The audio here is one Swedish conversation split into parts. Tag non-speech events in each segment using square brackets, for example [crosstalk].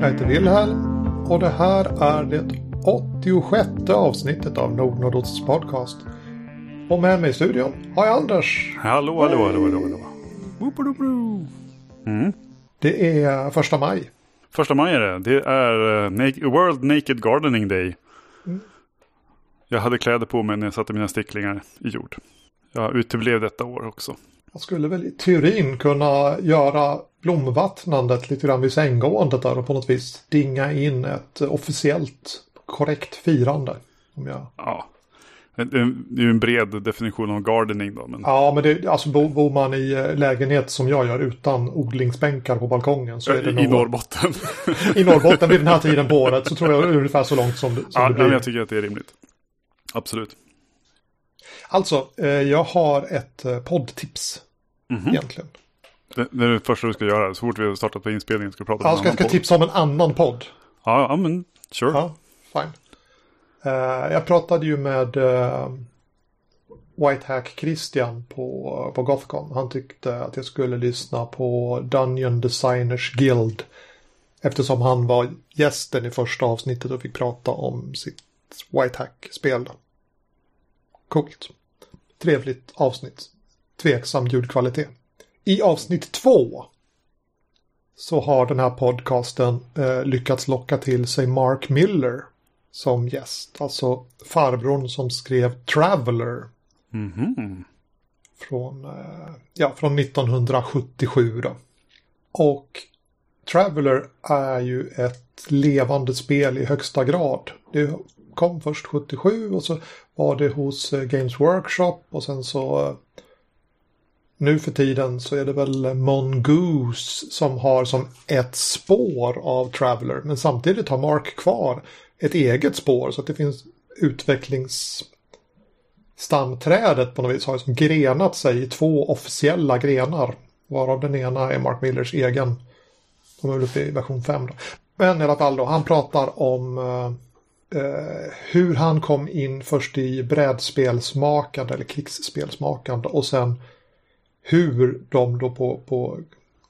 Jag heter Wilhelm och det här är det 86 avsnittet av Nordnordots podcast. Och med mig i studion har jag Anders. Hallå, hallå, hallå, hallå. hallå. Mm. Det är första maj. Första maj är det. Det är eh, World Naked Gardening Day. Jag hade kläder på mig när jag satte mina sticklingar i jord. Jag uteblev detta år också. Jag skulle väl i teorin kunna göra blomvattnandet lite grann vid sänggåendet där och på något vis dinga in ett officiellt korrekt firande. Om jag... Ja. Det är ju en bred definition av gardening då. Men Ja, men det, alltså bo- bor man i eh, lägenhet som jag gör utan odlingsbänkar på balkongen så är det I nog... Norrbotten. [laughs] I Norrbotten vid den här tiden på året så tror jag ungefär så långt som, som ja, det nej, men blir. jag tycker att det är rimligt. Absolut. Alltså, eh, jag har ett eh, poddtips Mhm. egentligen. Det, det är det första du ska göra. Så fort vi har startat på inspelningen ska vi prata om Jag en ska, annan ska podd. tipsa om en annan podd. Ja, ja, men sure. Ja, fine. Eh, jag pratade ju med uh, Whitehack Christian på, på Gothcon. Han tyckte att jag skulle lyssna på Dungeon Designers Guild. Eftersom han var gästen i första avsnittet och fick prata om sitt Whitehack-spel. Coolt. Trevligt avsnitt. Tveksam ljudkvalitet. I avsnitt två så har den här podcasten eh, lyckats locka till sig Mark Miller som gäst. Alltså farbrorn som skrev Traveller Mhm. från, eh, ja, från 1977. Då. Och Traveller är ju ett levande spel i högsta grad. Det kom först 77 och så var det hos eh, Games Workshop och sen så eh, nu för tiden så är det väl Mongoose som har som ett spår av Traveller. Men samtidigt har Mark kvar ett eget spår så att det finns utvecklingsstamträdet på något vis har liksom grenat sig i två officiella grenar. Varav den ena är Mark Millers egen. De är väl uppe i version 5 då. Men i alla fall då, han pratar om eh, eh, hur han kom in först i brädspelsmakande eller krigsspelsmakande och sen hur de då på, på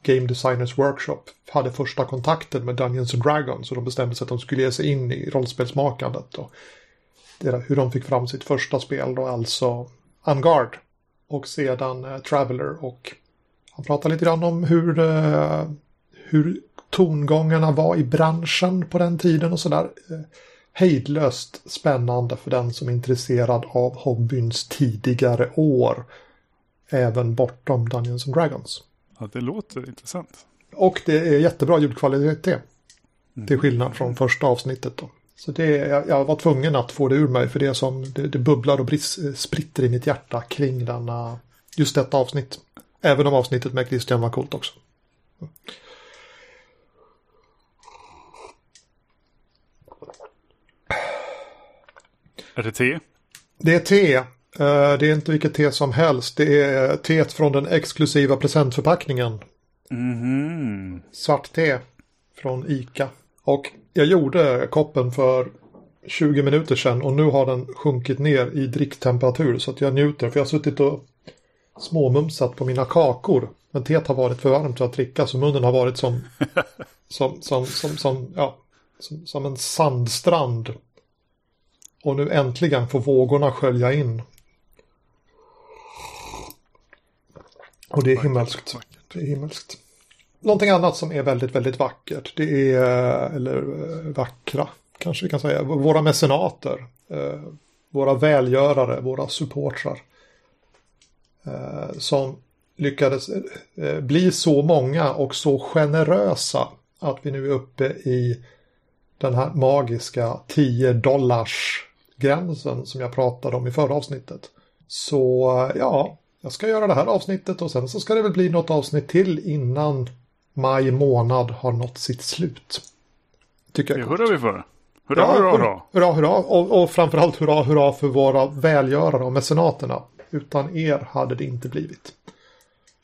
Game Designers Workshop hade första kontakten med Dungeons and Dragons och de bestämde sig att de skulle ge sig in i rollspelsmakandet. Och det där, hur de fick fram sitt första spel då, alltså Unguard. Och sedan eh, Traveller och han pratar lite grann om hur, eh, hur tongångarna var i branschen på den tiden och sådär. Eh, hejdlöst spännande för den som är intresserad av hobbyns tidigare år. Även bortom Dungeons and Dragons. Ja, det låter intressant. Och det är jättebra ljudkvalitet. Till skillnad från första avsnittet då. Så det, jag, jag var tvungen att få det ur mig för det som det, det bubblar och spritter i mitt hjärta kring denna, just detta avsnitt. Även om avsnittet med Christian var coolt också. Är det te? Det är te. Eh, Det är inte vilket te som helst. Det är teet från den exklusiva presentförpackningen. Mhm. svart te från ICA. Och jag gjorde koppen för 20 minuter sedan och nu har den sjunkit ner i dricktemperatur så att jag njuter. För jag har suttit och småmumsat på mina kakor. Men teet har varit för varmt för att dricka så munnen har varit som, [laughs] som, som, som, som, ja, som, som en sandstrand. Och nu äntligen får vågorna skölja in. Och det är himmelskt. Det är himmelskt. Någonting annat som är väldigt, väldigt vackert. Det är, eller eh, vackra kanske vi kan säga, våra mecenater. eh, Våra välgörare, våra supportrar. eh, Som lyckades eh, bli så många och så generösa att vi nu är uppe i den här magiska 10 dollars gränsen som jag pratade om i förra avsnittet. Så eh, ja, jag ska göra det här avsnittet och sen så ska det väl bli något avsnitt till innan maj månad har nått sitt slut. Tycker jag Det hurrar vi för. Hurra, Ja, hurra, hurra. hurra, hurra. Och, och framförallt hurra, hurra för våra välgörare och mecenaterna. Utan er hade det inte blivit.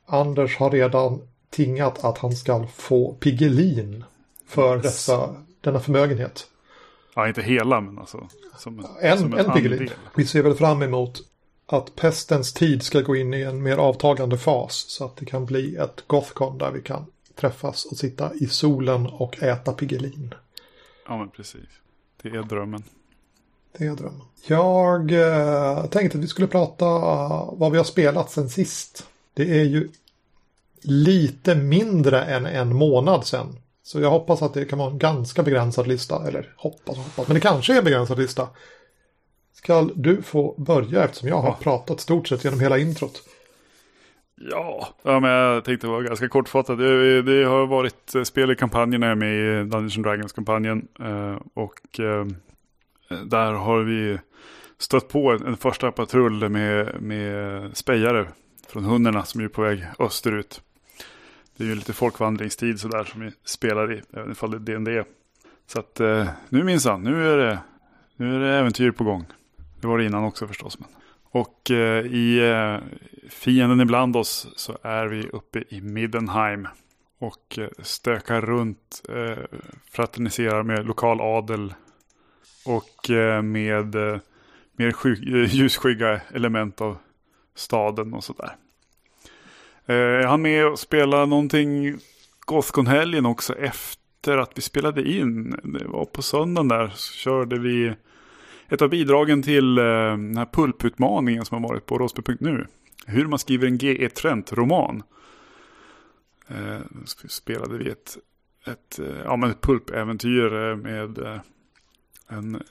Anders har redan tingat att han ska få Piggelin för dessa, denna förmögenhet. Ja, inte hela, men alltså. Som en, En, en Piggelin. Vi ser väl fram emot att pestens tid ska gå in i en mer avtagande fas så att det kan bli ett Gothcon där vi kan träffas och sitta i solen och äta Piggelin. Ja, men precis. Det är drömmen. Det är drömmen. Jag eh, tänkte att vi skulle prata vad vi har spelat sen sist. Det är ju lite mindre än en månad sen. Så jag hoppas att det kan vara en ganska begränsad lista. Eller hoppas och hoppas, men det kanske är en begränsad lista. Ska du få börja eftersom jag har pratat stort sett genom hela introt. Ja, ja men jag tänkte vara ganska kortfattad. Det, det har varit spel i kampanjen när jag är med i Dungeons Dragons-kampanjen. Eh, och eh, där har vi stött på en första patrull med, med spejare från hundarna som är på väg österut. Det är ju lite folkvandringstid sådär som vi spelar i, även ifall det är DND. Så att eh, nu minsann, nu är det, nu är det äventyr på gång. Det var det innan också förstås. Men. Och eh, i eh, fienden ibland oss så är vi uppe i Middenheim. Och eh, stökar runt, eh, fraterniserar med lokal adel. Och eh, med eh, mer eh, ljusskygga element av staden och sådär. Eh, jag hann med att spela någonting Gothcon-helgen också efter att vi spelade in. Det var på söndagen där så körde vi ett av bidragen till eh, den här pulputmaningen som har varit på rosby.nu. Hur man skriver en GE Trent-roman. Eh, spelade vi ett, ett, eh, ja, men ett pulpäventyr eh, med en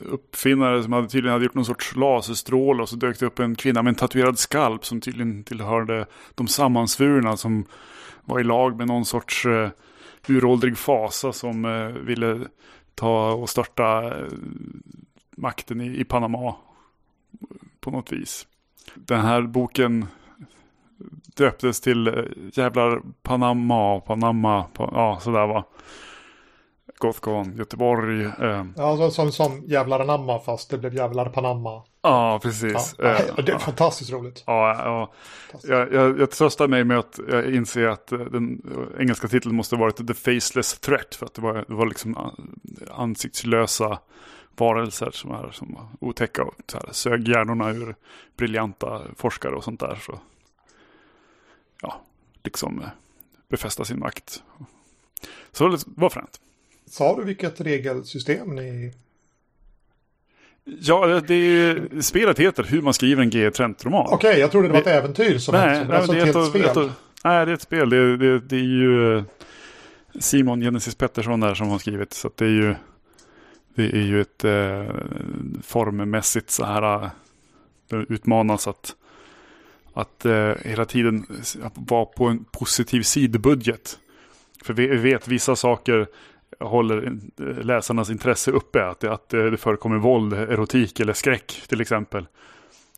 uppfinnare som hade tydligen hade gjort någon sorts laserstråle och så dök det upp en kvinna med en tatuerad skalp som tydligen tillhörde de sammansvurna som var i lag med någon sorts uh, uråldrig fasa som uh, ville ta och störta uh, makten i, i Panama på något vis. Den här boken döptes till eh, jävlar Panama, Panama, pa, ja sådär va. Gothcon, Göteborg. Eh. Ja, som, som jävlar anamma fast det blev jävlar Panama. Ja, precis. Ja, det är fantastiskt roligt. Ja, ja. Jag, jag, jag tröstar mig med att jag inser att den engelska titeln måste varit The Faceless Threat. För att det var, det var liksom ansiktslösa varelser som är som otäcka och så här, sög hjärnorna ur briljanta forskare och sånt där. Så, ja, liksom eh, befästa sin makt. Så det var fränt. Sa du vilket regelsystem ni... Ja, det är, spelet heter Hur man skriver en G-Trent-roman. Okej, okay, jag trodde det var ett äventyr som nej, ett, nej, alltså det är ett, ett spel. Ett, nej, det är ett spel. Det, det, det är ju eh, Simon Genesis Pettersson där som har skrivit. Så det är ju det är ju ett eh, formmässigt så här eh, det utmanas att, att eh, hela tiden vara på en positiv sidbudget. För vi vet vissa saker håller eh, läsarnas intresse uppe. Att det, att eh, det förekommer våld, erotik eller skräck till exempel.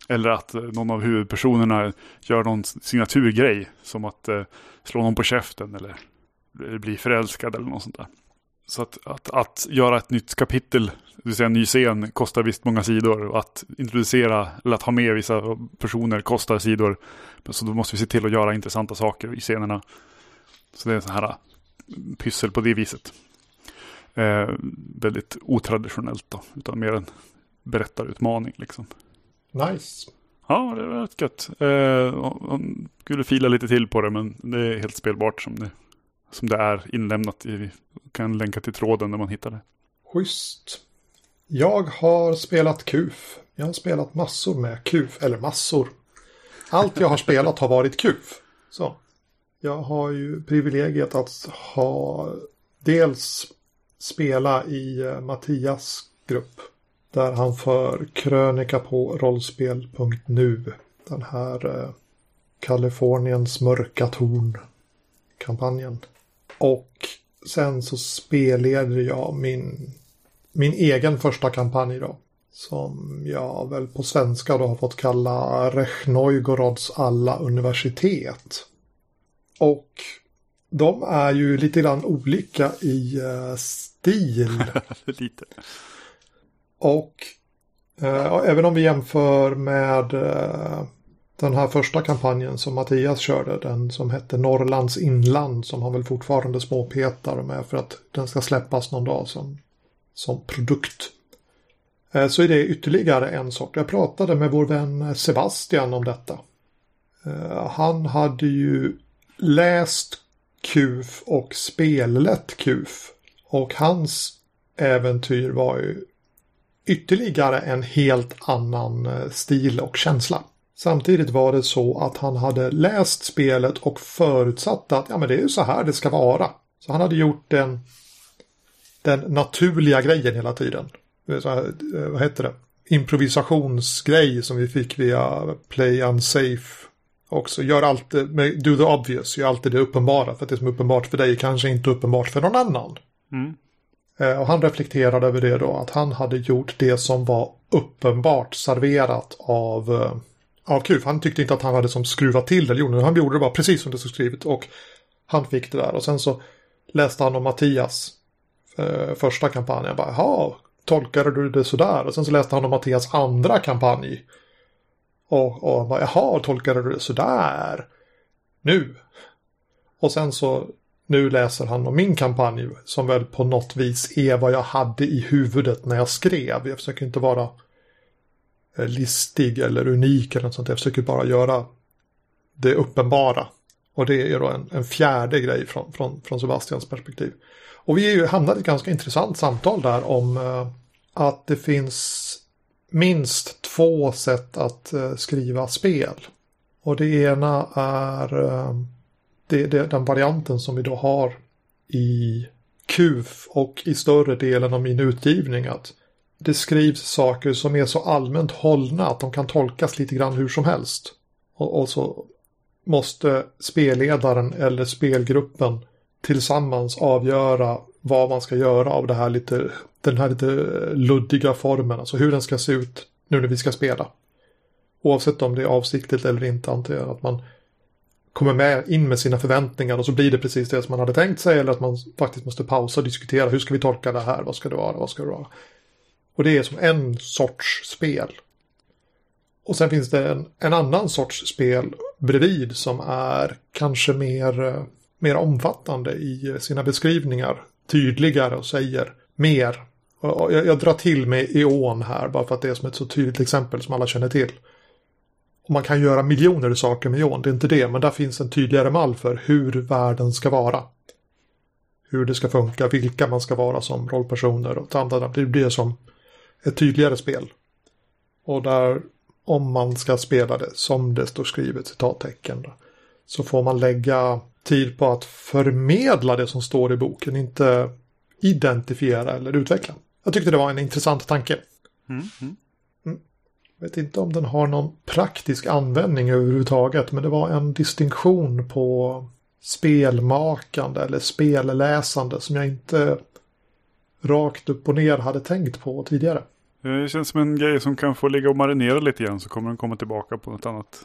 Eller att någon av huvudpersonerna gör någon signaturgrej. Som att eh, slå någon på käften eller bli förälskad eller något sånt där. Så att, att, att göra ett nytt kapitel, det vill säga en ny scen, kostar visst många sidor. Att introducera, eller att ha med vissa personer kostar sidor. Så då måste vi se till att göra intressanta saker i scenerna. Så det är en sån här pyssel på det viset. Eh, väldigt otraditionellt då, utan mer en berättarutmaning liksom. Nice. Ja, det var rätt gött. Eh, han skulle fila lite till på det, men det är helt spelbart som det som det är inlämnat i. Kan länka till tråden när man hittar det. Schysst. Jag har spelat KUF. Jag har spelat massor med KUF, eller massor. Allt jag har spelat har varit KUF. Så. Jag har ju privilegiet att ha dels spela i eh, Mattias grupp. Där han för krönika på rollspel.nu. Den här eh, Kaliforniens mörka torn kampanjen. Och sen så spelleder jag min, min egen första kampanj då. Som jag väl på svenska då har fått kalla Rechnojgorods alla universitet. Och de är ju lite grann olika i uh, stil. [laughs] lite. Och uh, även om vi jämför med uh, den här första kampanjen som Mattias körde, den som hette Norrlands inland, som han väl fortfarande småpetar med för att den ska släppas någon dag som, som produkt. Eh, så är det ytterligare en sort. Jag pratade med vår vän Sebastian om detta. Eh, han hade ju läst KUF och spelat KUF. Och hans äventyr var ju ytterligare en helt annan eh, stil och känsla. Samtidigt var det så att han hade läst spelet och förutsatt att ja, men det är ju så här det ska vara. Så han hade gjort den, den naturliga grejen hela tiden. Här, eh, vad heter det? Improvisationsgrej som vi fick via Play Unsafe också. Gör alltid, do the obvious, gör alltid det uppenbara. För att det som är uppenbart för dig är kanske inte uppenbart för någon annan. Mm. Eh, och han reflekterade över det då, att han hade gjort det som var uppenbart serverat av, av Han tyckte inte att han hade som skruvat till det, han gjorde det bara precis som det stod skrivet och han fick det där. Och sen så läste han om Mattias eh, första kampanj. Jag bara, jaha, tolkade du det sådär? Och sen så läste han om Mattias andra kampanj. Och, och han bara, jaha, tolkade du det sådär? Nu? Och sen så nu läser han om min kampanj som väl på något vis är vad jag hade i huvudet när jag skrev. Jag försöker inte vara Eh, listig eller unik eller något sånt. Jag försöker bara göra det uppenbara. Och det är då en, en fjärde grej från, från, från Sebastians perspektiv. Och vi är ju hamnat i ett ganska intressant samtal där om eh, att det finns minst två sätt att eh, skriva spel. Och det ena är eh, det, det, den varianten som vi då har i KUF och i större delen av min utgivning att det skrivs saker som är så allmänt hållna att de kan tolkas lite grann hur som helst. Och, och så måste spelledaren eller spelgruppen tillsammans avgöra vad man ska göra av det här lite, den här lite luddiga formen, alltså hur den ska se ut nu när vi ska spela. Oavsett om det är avsiktligt eller inte, antar jag att man kommer med in med sina förväntningar och så blir det precis det som man hade tänkt sig eller att man faktiskt måste pausa och diskutera hur ska vi tolka det här, vad ska det vara, vad ska det vara. Och det är som en sorts spel. Och sen finns det en, en annan sorts spel bredvid som är kanske mer, eh, mer omfattande i sina beskrivningar, tydligare och säger mer. Och jag, jag drar till med Eon här bara för att det är som ett så tydligt exempel som alla känner till. Och man kan göra miljoner saker med EON, det är inte det, men där finns en tydligare mall för hur världen ska vara. Hur det ska funka, vilka man ska vara som rollpersoner och andra. Det blir som ett tydligare spel. Och där, om man ska spela det som det står skrivet, citattecken, så får man lägga tid på att förmedla det som står i boken, inte identifiera eller utveckla. Jag tyckte det var en intressant tanke. Mm, mm. Jag vet inte om den har någon praktisk användning överhuvudtaget, men det var en distinktion på spelmakande eller spelläsande som jag inte rakt upp och ner hade tänkt på tidigare. Det känns som en grej som kan få ligga och marinera lite grann så kommer den komma tillbaka på något annat,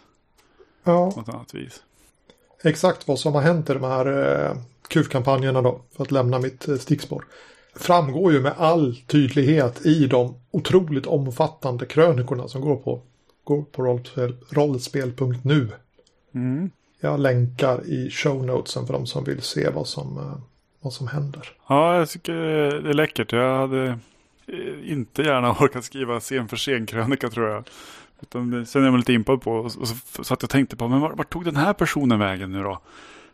ja. något annat vis. Exakt vad som har hänt i de här eh, KUF-kampanjerna då, för att lämna mitt eh, stickspår framgår ju med all tydlighet i de otroligt omfattande krönikorna som går på, går på rollspel, rollspel.nu. Mm. Jag länkar i show notesen för de som vill se vad som, eh, vad som händer. Ja, jag tycker det är läckert. Jag hade eh, inte gärna [laughs] orkat skriva scen för scen-krönika tror jag. Utan det känner jag lite impad på. Och så, så att jag tänkte på, men vart var tog den här personen vägen nu då?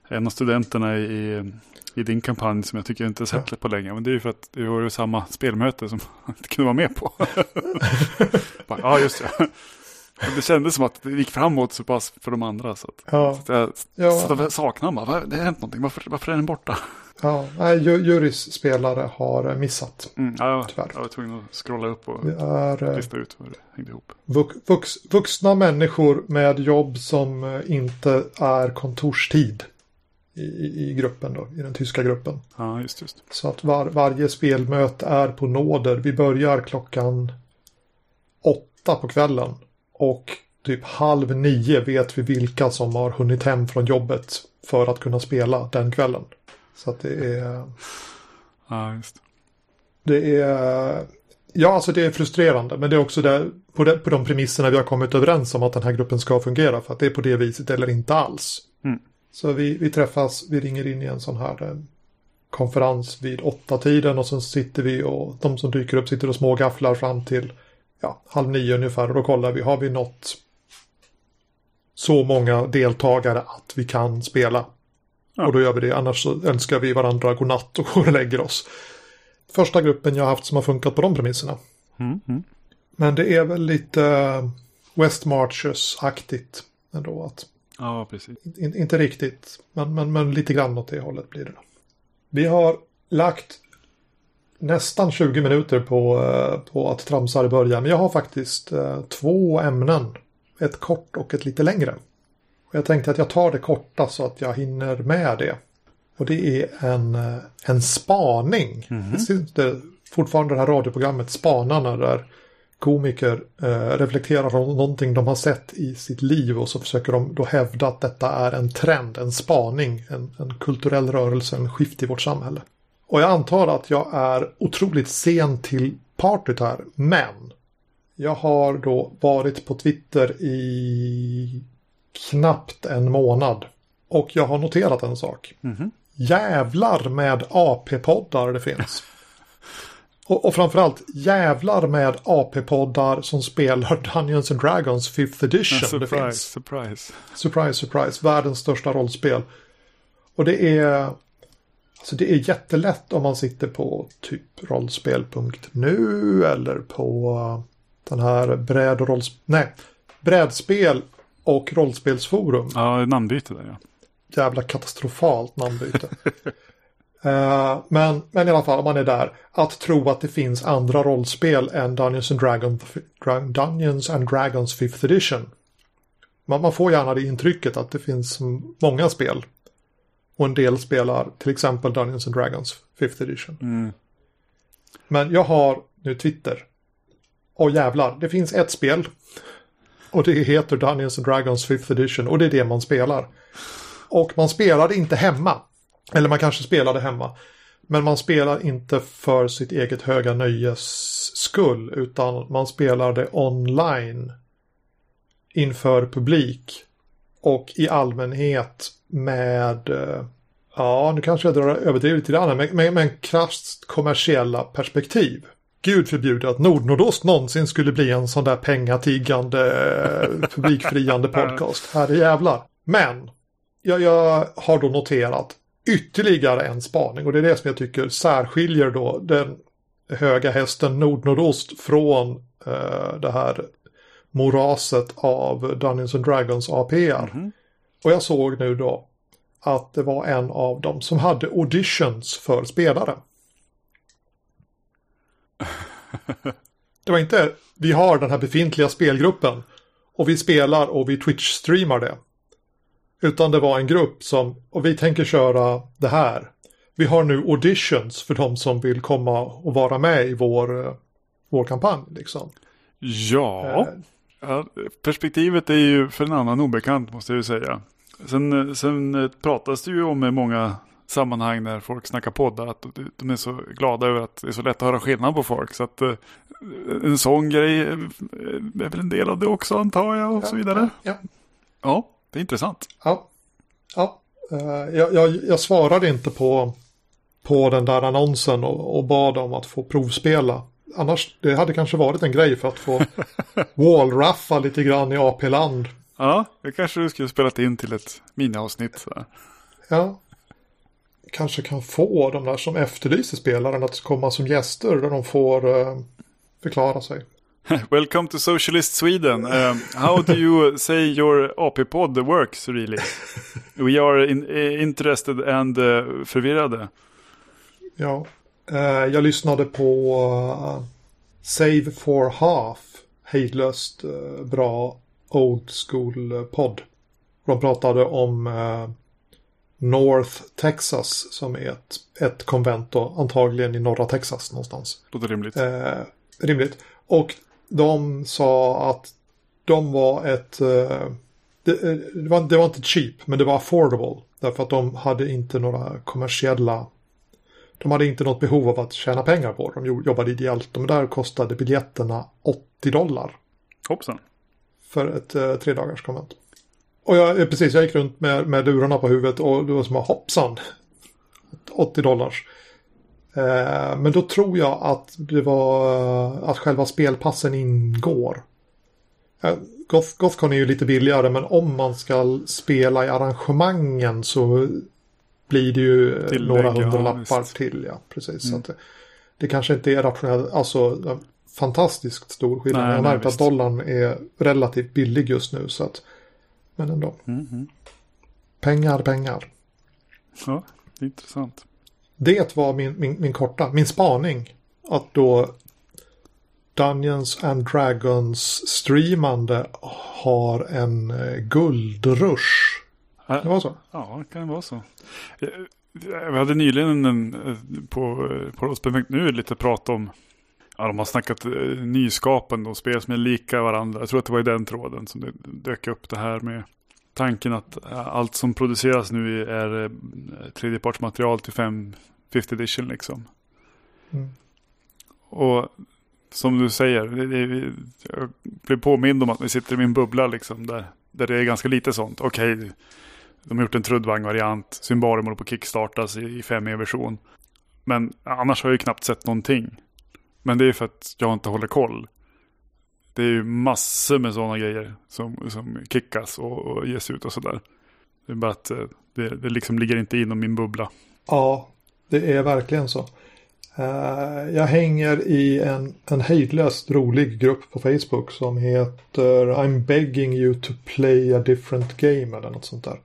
En av studenterna i i din kampanj som jag tycker inte sett ja. på länge. Men det är ju för att det var ju samma spelmöte som [laughs] jag inte kunde vara med på. [laughs] ja, just det. Det kändes som att det gick framåt så pass för de andra. Så, att, ja. så att jag, ja. så saknade bara, det har hänt någonting, varför, varför är den borta? Ja, nej, Jurys spelare har missat. Mm, ja, tyvärr. Jag var tvungen att scrolla upp och är, lista ut hur det hängde ihop. Vux, vuxna människor med jobb som eh, inte är kontorstid i, i gruppen då, i den tyska gruppen. Ja, just, just. Så att var, varje spelmöte är på nåder. Vi börjar klockan åtta på kvällen. Och typ halv nio vet vi vilka som har hunnit hem från jobbet för att kunna spela den kvällen. Så att det är... Ja, just det. är... Ja, alltså det är frustrerande. Men det är också där, på, de, på de premisserna vi har kommit överens om att den här gruppen ska fungera. För att det är på det viset eller inte alls. Mm. Så vi, vi träffas, vi ringer in i en sån här eh, konferens vid åtta tiden och sen sitter vi och de som dyker upp sitter och smågafflar fram till ja, halv nio ungefär och då kollar vi, har vi nått så många deltagare att vi kan spela? Och då gör vi det, annars så önskar vi varandra godnatt och går [laughs] och lägger oss. Första gruppen jag har haft som har funkat på de premisserna. Mm, mm. Men det är väl lite eh, West Marches-aktigt ändå. Att, Ja, precis. in, inte riktigt, men, men, men lite grann åt det hållet blir det. Vi har lagt nästan 20 minuter på, eh, på att tramsa i början. Men jag har faktiskt eh, två ämnen. Ett kort och ett lite längre. Och jag tänkte att jag tar det korta så att jag hinner med det. Och det är en, eh, en spaning. Det syns det fortfarande det här radioprogrammet Spanarna där komiker eh, reflekterar om någonting de har sett i sitt liv och så försöker de då hävda att detta är en trend, en spaning, en, en kulturell rörelse, en skift i vårt samhälle. Och jag antar att jag är otroligt sen till partyt här, men jag har då varit på Twitter i knappt en månad och jag har noterat en sak. Mhm. Jävlar med AP-poddar det finns. [laughs] Och, och framförallt jävlar med AP-poddar som spelar [laughs] Dungeons and Dragons 5th edition. det surprise, finns. surprise. Surprise, surprise. Världens största rollspel. Och det är... Alltså det är jättelätt om man sitter på typ rollspel.nu eller på uh, den här bräd och rollspel... Nej, brädspel och rollspelsforum. Ja, namnbyte där ja. Jävla katastrofalt namnbyte. [laughs] Eh, men, men i alla fall om man är där. Att tro att det finns andra rollspel än Dungeons and Dragons, Dra- Dungeons and Dragons 5th edition. Man, man får gärna det intrycket att det finns många spel. Och en del spelar till exempel Dungeons and Dragons 5th edition. Mm. Men jag har nu Twitter. Och jävlar, det finns ett spel. Och det heter Dungeons and Dragons 5th edition. Och det är det man spelar. Och man spelar inte hemma. Eller man kanske spelade hemma. Men man spelar inte för sitt eget höga nöjes skull. Utan man spelar det online. Inför publik. Och i allmänhet med... eh, Ja, nu kanske jag drar överdrivet lite grann. Men med, med krasst kommersiella perspektiv. Gud förbjude att Nordnordost någonsin skulle bli en sån där pengatiggande, eh, [laughs] publikfriande podcast. Herre jävlar. Men jag, jag har då noterat ytterligare en spaning och det är det som jag tycker särskiljer då den höga hästen Nordnordost från eh, det här moraset av Dungeons and Dragons APR. Mhm. Och jag såg nu då att det var en av dem som hade auditions för spelare. [laughs] Det var inte vi har den här befintliga spelgruppen och vi spelar och vi Twitch-streamar det. Utan det var en grupp som, och vi tänker köra det här. Vi har nu auditions för de som vill komma och vara med i vår, eh, vår kampanj. Liksom. Ja. Eh, ja, perspektivet är ju för en annan obekant måste jag ju säga. Sen, sen pratas det ju om i många sammanhang när folk snackar poddar att de är så glada över att det är så lätt att höra skillnad på folk. Så att eh, en sån grej eh, är väl en del av det också antar jag och så vidare. Ja, Ja, det är intressant. ja. ja. Eh, Jag, jag, jag svarade inte på, på den där annonsen och, och bad om att få provspela. Annars, det hade kanske varit en grej för att få [laughs] wallraffa lite grann i AP-land. Ja, det kanske du skulle spelat in till ett miniavsnitt. Så. Ja. Kanske kan få de där som efterlyser spelaren att komma som gäster där de får eh, förklara sig. [laughs] Welcome to Socialist Sweden. Um, how do you say your AP-pod works really? [laughs] We are in, eh, interested and eh, förvirrade. Ja. Eh, jag lyssnade på eh, Save for Half. Hejdlöst eh, bra old school eh, podd. De pratade om North Texas som är ett, ett konvent då, antagligen i norra Texas någonstans. Låter rimligt. Eh, rimligt. Och de sa att de var ett... Eh, det, det, var, det var inte cheap, men det var affordable. Därför att de hade inte några kommersiella... De hade inte något behov av att tjäna pengar på det. De jo- jobbade ideellt. De där kostade biljetterna 80 dollar Hoppsan. för ett eh, tre dagars konvent. Och jag, eh, precis, jag gick runt med, med lurarna på huvudet och det var som hoppsan. 80 dollars. Eh, men då tror jag att det var eh, att själva spelpassen ingår. Eh, Goth, Gothcon är ju lite billigare men om man ska spela i arrangemangen så blir det ju Tillägg, några hundralappar till. Ja, precis. Så Mm. att det, det kanske inte är rationellt, alltså fantastiskt stor skillnad. Nej, Jag har märkt att dollarn är relativt billig just nu. Så att, men ändå, Mm, mm. pengar, pengar. Ja, det är intressant. Det var min, min, min korta, min spaning. Att då Dungeons and Dragons streamande har en eh, guldrush. Det var så? Ja, det kan vara så. Eh, Vi hade nyligen en, eh, på, på Rollspel.nu lite prat om, ja de har snackat eh, nyskapande och spel som är lika varandra. Jag tror att det var i den tråden som det dök upp det här med tanken att eh, allt som produceras nu är eh, tredjepartsmaterial till 5 50 edition liksom. Mm. Och som du säger, det, det, jag blev påmind om att vi sitter i min bubbla liksom där, där det är ganska lite sånt. Okej, de har gjort en Trudvang-variant, Symbarum håller på att kickstartas i, i 5e-version. Men annars har jag ju knappt sett någonting. Men det är för att jag inte håller koll. Det är ju massor med sådana grejer som, som kickas och, och ges ut och sådär. Det är bara att eh, det, det liksom ligger inte inom min bubbla. Ja, det är verkligen så. Eh, jag hänger i en, en hejdlöst rolig grupp på Facebook som heter I'm begging you to play a different game eller något sånt där.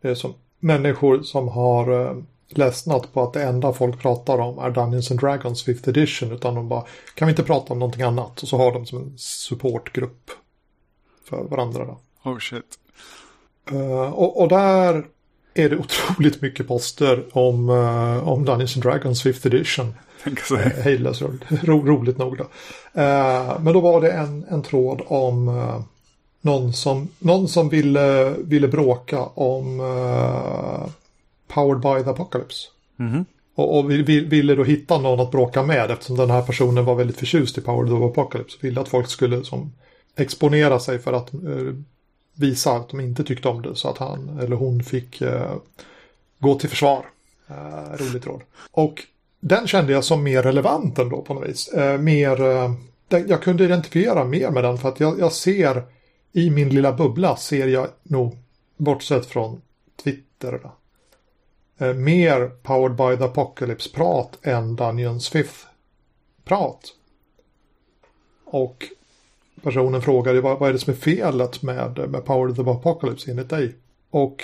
Det är som människor som har uh, ledsnat på att det enda folk pratar om är Dungeons and Dragons 5th edition utan de bara kan vi inte prata om någonting annat och så har de som en supportgrupp för varandra. Då. Oh shit. Eh, och, och där är det otroligt mycket poster om, uh, om Dungeons and Dragons 5th edition. Tänka sig. Hejdlöst roligt, [laughs] ro, roligt nog då. Eh, men då var det en, en tråd om eh, någon som, någon som ville, ville bråka om eh, Powered by the Apocalypse. Mhm. Och, och vi, vi, ville då hitta någon att bråka med eftersom den här personen var väldigt förtjust i Powered by the Apocalypse. Ville att folk skulle som, exponera sig för att eh, visa att de inte tyckte om det så att han eller hon fick eh, gå till försvar. Roligt råd. Och den kände jag som mer relevant ändå på något vis. Mer, jag kunde identifiera mer med den för att jag, jag ser i min lilla bubbla ser jag nog, bortsett från Twitter, då, eh, mer Powered by the Apocalypse-prat än Dungeons 5th-prat. Och personen frågade vad, vad är det som är felet med, med Powered by the Apocalypse enligt dig? Och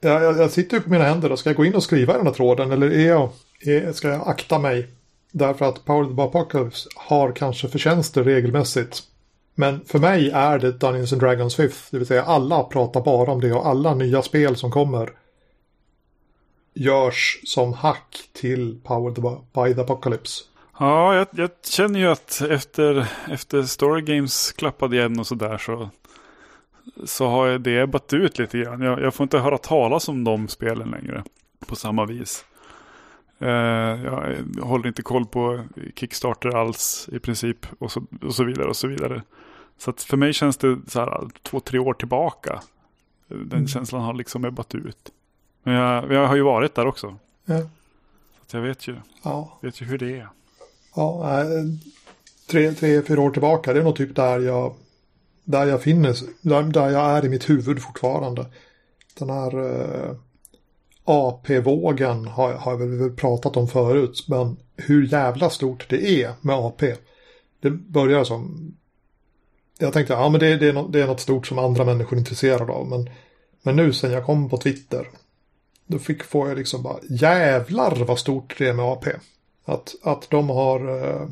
jag, jag, jag sitter ju på mina händer då, ska jag gå in och skriva i den här tråden eller är jag, är, ska jag akta mig? Därför att Powered by Apocalypse har kanske förtjänster regelmässigt. Men för mig är det Dungeons and Dragons 5th, det vill säga alla pratar bara om det och alla nya spel som kommer görs som hack till Powered by the Apocalypse. Ja, jag, jag känner ju att efter, efter Story Games klappade igen och sådär så, så har det ebbat ut lite grann. Jag, jag får inte höra talas om de spelen längre på samma vis. Uh, jag håller inte koll på Kickstarter alls i princip och så, och så vidare och så vidare. Så för mig känns det så här två, tre år tillbaka. Den Mm. känslan har liksom ebbat ut. Men jag, jag har ju varit där också. Ja. Så jag vet ju, Ja, vet ju hur det är. ja tre, tre, fyra år tillbaka, det är nog typ där jag, där jag finns, där, där jag är i mitt huvud fortfarande. Den här eh, AP-vågen har, har jag väl pratat om förut, men hur jävla stort det är med AP. Det börjar som, jag tänkte, ja men det, det, är något, det är något stort som andra människor är intresserade av, men, men nu sen jag kom på Twitter, då fick, får jag liksom bara, jävlar vad stort det är med AP. Att, att de har eh,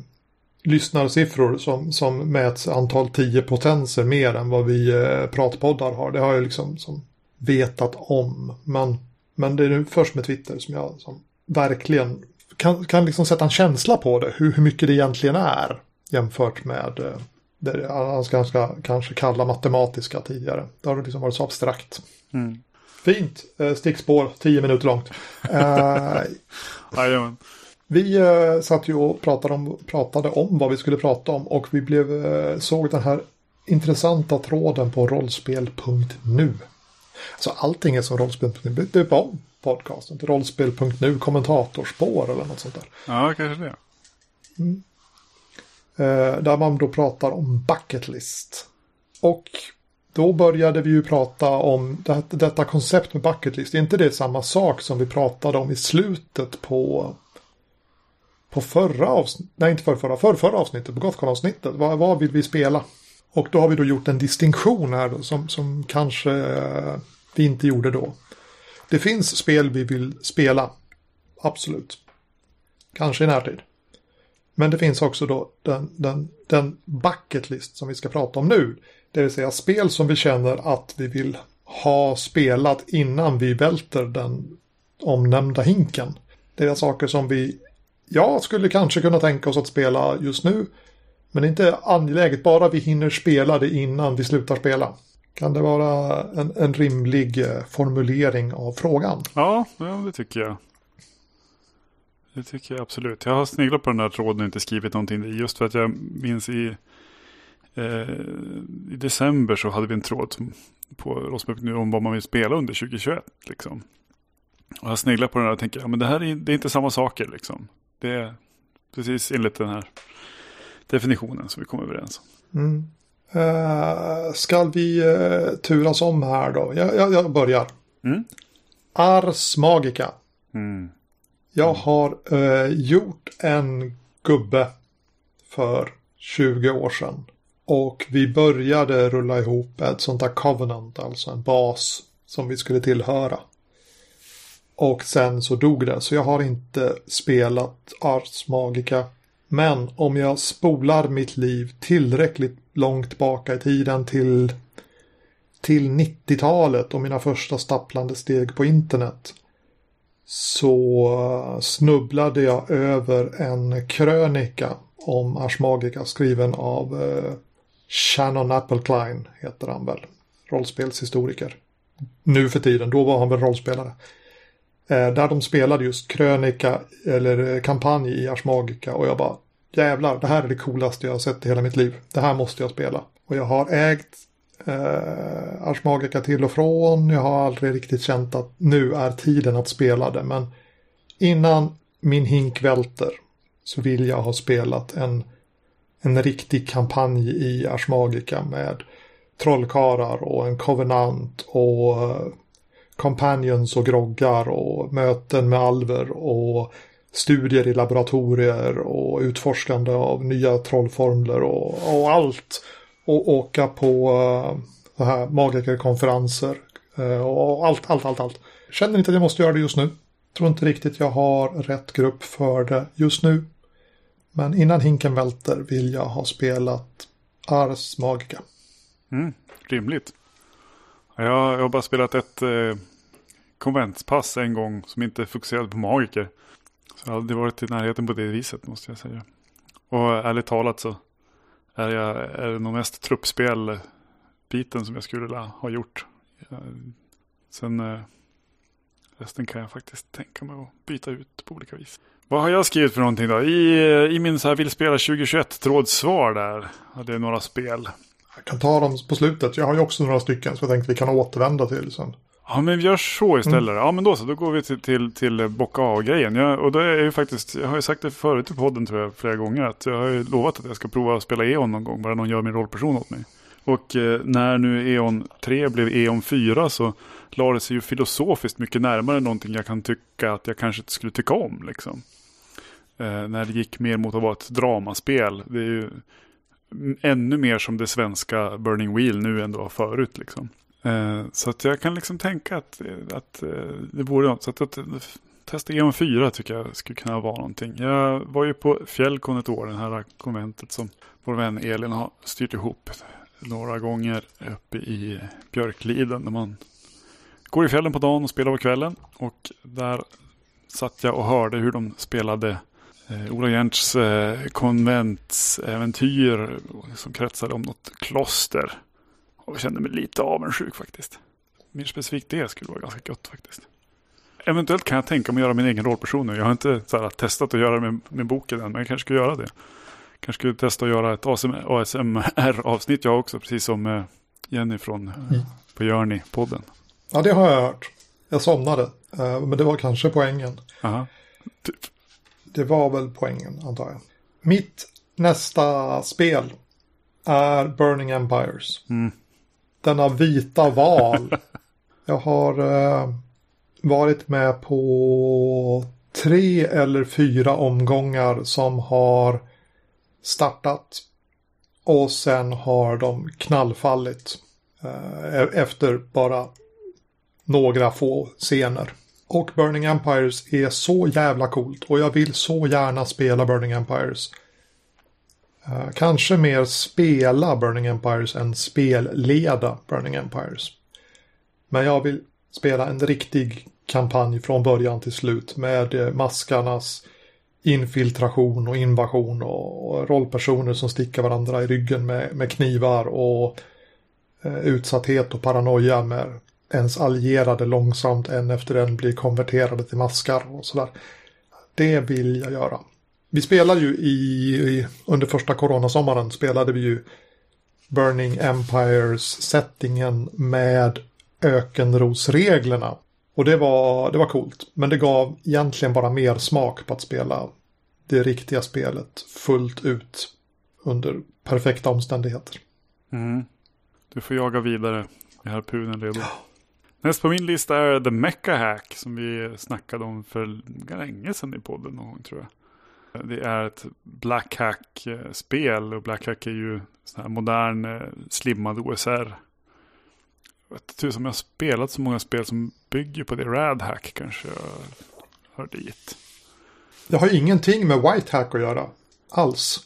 lyssnarsiffror som, som mäts antal 10 potenser mer än vad vi eh, pratpoddar har. Det har jag liksom som vetat om. Men, men det är nu först med Twitter som jag som verkligen kan, kan liksom sätta en känsla på det. Hur, hur mycket det egentligen är jämfört med eh, han ska, ska kanske kalla matematiska tidigare. Det har liksom varit så abstrakt. Mm. Fint eh, stickspår, 10 minuter långt. [laughs] Jajamän. vi eh, satt ju och pratade om, pratade om vad vi skulle prata om och vi blev, eh, såg den här intressanta tråden på rollspel.nu. Så allting är som rollspel.nu. Döp om podcasten till rollspel.nu kommentatorspår eller något sånt där. Ja, kanske det. Eh, Eh, där man då pratar om bucket list. Och då började vi ju prata om det, detta koncept med bucket list. Är inte det samma sak som vi pratade om i slutet på på förra avsnittet, nej inte för förra, för förra avsnittet, på Gothcon-avsnittet. Vad, vad vill vi spela? Och då har vi då gjort en distinktion här då, som, som kanske eh, vi inte gjorde då. Det finns spel vi vill spela, absolut. Kanske i närtid. Men det finns också då den, den, den bucket list som vi ska prata om nu. Det vill säga spel som vi känner att vi vill ha spelat innan vi välter den omnämnda hinken. Det är saker som vi, ja, skulle kanske kunna tänka oss att spela just nu. Men det är inte angeläget, bara vi hinner spela det innan vi slutar spela. Kan det vara en, en rimlig eh, formulering av frågan? Ja, det tycker jag. Det tycker jag absolut. Jag har sneglat på den här tråden och inte skrivit någonting. Just för att jag minns i, eh, i december så hade vi en tråd som, på Rosmök nu om vad man vill spela under 2021. Liksom. Och jag har sneglat på den här och tänker, ja men det här är, det är inte samma saker liksom. Det är precis enligt den här definitionen som vi kom överens om. Mm. Uh, ska vi uh, turas om här då? Jag, jag, jag börjar. Mm. Ars Magica. Mm. Jag har eh, gjort en gubbe för 20 år sedan. Och vi började rulla ihop ett sånt där covenant, alltså en bas som vi skulle tillhöra. Och sen så dog det, så jag har inte spelat Ars Magica men om jag spolar mitt liv tillräckligt långt baka i tiden till, till 90-talet och mina första stapplande steg på internet så snubblade jag över en krönika om Ars Magica skriven av eh, Shannon Appelklein heter han väl. Rollspelshistoriker. Nu för tiden, då var han väl rollspelare. Eh, där de spelade just krönika eller eh, kampanj i Ars Magica och jag bara jävlar, det här är det coolaste jag har sett i hela mitt liv. Det här måste jag spela. Och jag har ägt eh, Ars Magica till och från. Jag har aldrig riktigt känt att nu är tiden att spela det. Men innan min hink välter så vill jag ha spelat en, en riktig kampanj i Ars Magica med trollkarlar och en covenant och eh, companions och groggar och möten med alver och studier i laboratorier och utforskande av nya trollformler och, och allt. Och åka på uh, här magikerkonferenser uh, och allt, allt, allt, allt. Känner inte att jag måste göra det just nu. Tror inte riktigt jag har rätt grupp för det just nu. Men innan hinken välter vill jag ha spelat Ars Magica. Mm, rimligt. Jag har bara spelat ett eh, konventspass en gång som inte fokuserade på magiker. Så jag har aldrig varit i närheten på det viset måste jag säga. Och ärligt talat så är, jag, är det nog mest truppspel-biten som jag skulle vilja ha gjort. Eh, sen eh, resten kan jag faktiskt tänka mig att byta ut på olika vis. Vad har jag skrivit för någonting då? I, eh, i min så här vill spela 2021 trådsvar där hade jag några spel. Jag kan ta dem på slutet. Jag har ju också några stycken som jag tänkte vi kan återvända till sen. Ja men vi gör så istället. Mm. Ja men då så, då går vi till, till, till bocka av-grejen. Och då är ju faktiskt, jag har ju sagt det förut i podden tror jag flera gånger. Att jag har ju lovat att jag ska prova att spela E.ON någon gång. Bara någon gör min rollperson åt mig. Och eh, när nu E.ON 3 blev E.ON 4 så la det sig ju filosofiskt mycket närmare någonting jag kan tycka att jag kanske inte skulle tycka om. Liksom. Eh, när det gick mer mot att vara ett dramaspel. Det är ju ännu mer som det svenska Burning Wheel nu ändå var förut. Liksom. Eh, så att jag kan liksom tänka att, eh, att eh, det vore något. Så att, att testa EM 4 tycker jag skulle kunna vara någonting. Jag var ju på Fjällkon ett år, det här konventet som vår vän Elin har styrt ihop några gånger uppe i Björkliden. Där man går i fjällen på dagen och spelar på kvällen. Och där satt jag och hörde hur de spelade eh, Ola Gernts eh, konventsäventyr som kretsade om något kloster. Och jag kände mig lite avundsjuk faktiskt. Mer specifikt det skulle vara ganska gott faktiskt. Eventuellt kan jag tänka mig att göra min egen rollperson nu. Jag har inte här, testat att göra med, med boken än, men jag kanske ska göra det. Kanske skulle testa att göra ett ASMR-avsnitt jag också, precis som eh, Jenny från eh, mm. på Journey-podden. Ja, det har jag hört. Jag somnade, eh, men det var kanske poängen. Aha, typ. Det var väl poängen, antar jag. Mitt nästa spel är Burning Empires. Mm denna vita val. Jag har eh, varit med på tre eller fyra omgångar som har startat och sen har de knallfallit Eh, e- efter bara några få scener. Och Burning Empires är så jävla coolt och jag vill så gärna spela Burning Empires. Uh, kanske mer spela Burning Empires än spelleda Burning Empires. Men jag vill spela en riktig kampanj från början till slut med eh, maskarnas infiltration och invasion och, rollpersoner som stickar varandra i ryggen med, med knivar och eh, utsatthet och paranoia med ens allierade långsamt en efter en blir konverterade till maskar och sådär. Det vill jag göra. Vi spelade ju i, i under första coronasommaren spelade vi ju Burning Empires settingen med ökenrosreglerna. Och det var, det var coolt. Men det gav egentligen bara mer smak på att spela det riktiga spelet fullt ut under perfekta omständigheter. Mm. Du får jaga vidare med harpunen redo. Näst på min lista är The Mecha Hack som vi snackade om för länge sedan i podden någon gång tror jag. Det är ett Black Hack-spel och Black Hack är ju sån här modern eh, slimmad OSR. Jag vet inte om jag har spelat så många spel som bygger på det. Rad Hack kanske jag hör dit. Det har ingenting med White Hack att göra. Alls.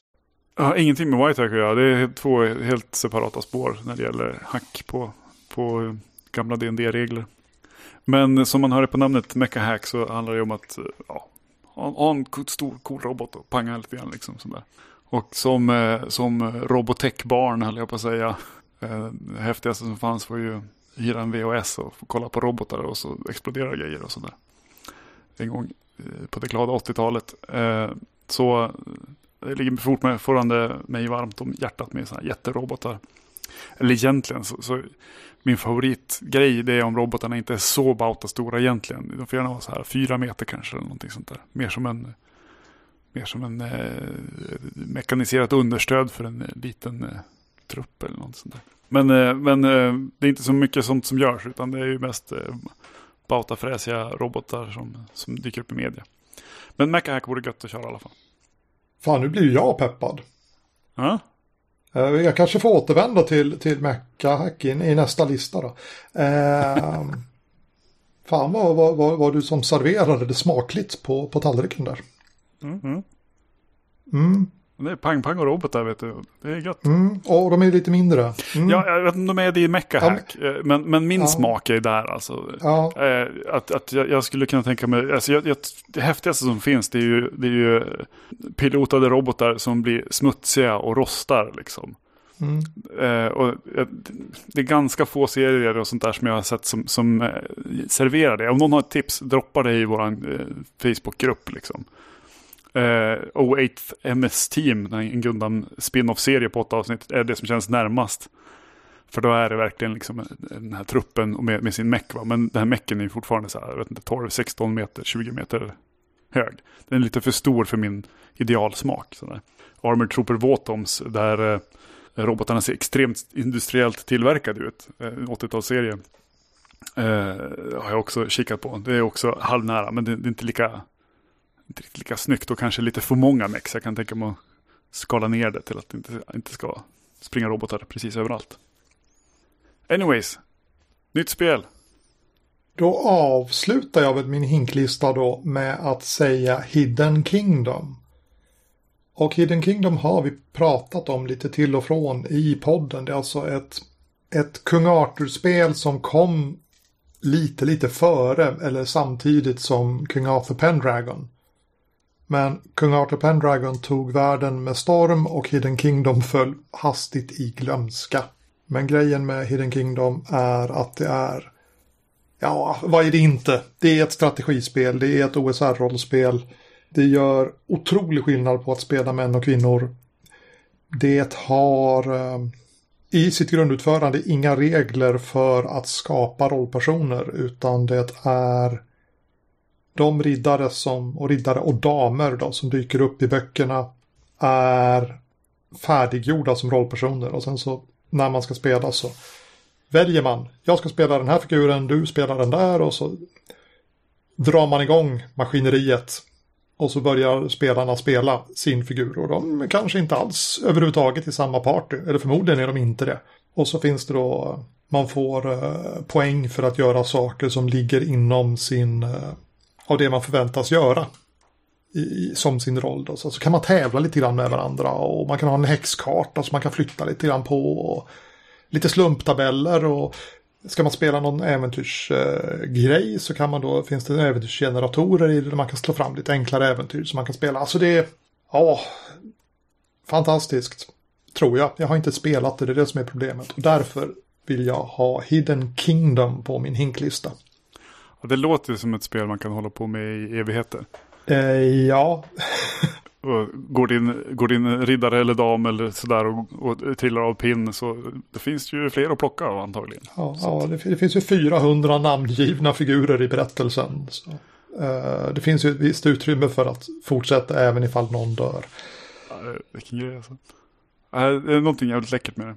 Har ingenting med White Hack att göra. Det är två helt separata spår när det gäller hack på, på gamla dd regler Men som man hör på namnet Mecha Hack så handlar det om att ja, ha en stor cool robot och panga lite grann. Liksom, sådär. Och som, eh, som Robotech-barn höll jag på att säga. Eh, det häftigaste som fanns var ju hyra en VHS och få kolla på robotar och så exploderar grejer och sådär. En gång eh, på det glada 80-talet. Eh, så eh, det ligger fortfarande mig varmt om hjärtat med sådana här jätterobotar. Eller egentligen så, så min favoritgrej det är om robotarna inte är så bauta stora egentligen. De får gärna vara så här fyra meter kanske eller någonting sånt där. Mer som en, mer som en eh, mekaniserat understöd för en eh, liten eh, trupp eller något sånt där. Men, eh, men eh, det är inte så mycket sånt som görs utan det är ju mest eh, bautafräsiga robotar som, som dyker upp i media. Men Mechahack vore gött att köra i alla fall. Fan, nu blir jag peppad. Ja. Eh, jag kanske får återvända till, till Mecca i, i nästa lista då. Eh, [laughs] fan vad, vad, vad, vad, du som serverade det smakligt på, på tallriken där. Mm, mm. Det är pang-pang och robotar vet du. Det är gött. Mm. Och de är lite mindre. Mm. Ja, jag vet inte om de är det i Mecca Hack. Ja. Eh, men, men min ja. smak är där alltså. Ja. Eh, att, att jag, jag, skulle kunna tänka mig, alltså jag, jag, det häftigaste som finns det är, ju, det är ju pilotade robotar som blir smutsiga och rostar liksom. Mm. Eh, och det är ganska få serier och sånt där som jag har sett som, som eh, serverar det. Om någon har ett tips, droppa det i vår eh, Facebookgrupp. Liksom eh, O8 MS Team, en Gundam spin-off-serie på åtta avsnitt, är det som känns närmast. För då är det verkligen liksom den här truppen med, med sin meck. Va? Men den här mecken är fortfarande så här, jag vet inte, 12, 16 meter, 20 meter hög. Den är lite för stor för min idealsmak. Armored Armor Trooper Votoms, där eh, robotarna ser extremt industriellt tillverkade ut. Eh, en 80-talsserie. Eh, har jag också kikat på. Det är också halvnära, men det, det är inte lika inte riktigt lika snyggt och kanske lite för många mex. Jag kan tänka mig att skala ner det till att det inte, inte ska springa robotar precis överallt. Anyways, nytt spel. Då avslutar jag väl min hinklista då med att säga Hidden Kingdom. Och Hidden Kingdom har vi pratat om lite till och från i podden. Det är alltså ett, ett Kung Arthur-spel som kom lite, lite före eller samtidigt som King Arthur Pendragon. Men kung Arthur Pendragon tog världen med storm och Hidden Kingdom föll hastigt i glömska. Men grejen med Hidden Kingdom är att det är Ja, vad är det inte? Det är ett strategispel, det är ett OSR-rollspel. Det gör otrolig skillnad på att spela män och kvinnor. Det har eh, i sitt grundutförande inga regler för att skapa rollpersoner utan det är de riddare som, och riddare och damer då, som dyker upp i böckerna är färdiggjorda som rollpersoner och sen så när man ska spela så väljer man. Jag ska spela den här figuren, du spelar den där och så drar man igång maskineriet. Och så börjar spelarna spela sin figur och de är kanske inte alls överhuvudtaget i samma party. Eller förmodligen är de inte det. Och så finns det då, man får eh, poäng för att göra saker som ligger inom sin, eh, av det man förväntas göra. I, som sin roll då. Så, så kan man tävla lite grann med varandra och man kan ha en häxkarta som man kan flytta lite grann på. Och lite slumptabeller och Ska man spela någon äventyrsgrej eh, så kan man då, finns det äventyrsgeneratorer i det där man kan slå fram lite enklare äventyr som man kan spela. Alltså det är, ja, fantastiskt. Tror jag. Jag har inte spelat det, det är det som är problemet. Och därför vill jag ha Hidden Kingdom på min hinklista. Ja, det låter som ett spel man kan hålla på med i evigheter. Eh, ja. [laughs] och går, din, går din riddare eller dam eller sådär och, och trillar av pinn så det finns ju fler att plocka av antagligen. Ja, ja det, det, finns ju 400 namngivna figurer i berättelsen. Så, uh, det finns ju ett visst utrymme för att fortsätta även ifall någon dör. Ja, vilken grej alltså. Uh, det är någonting jävligt läckert med det.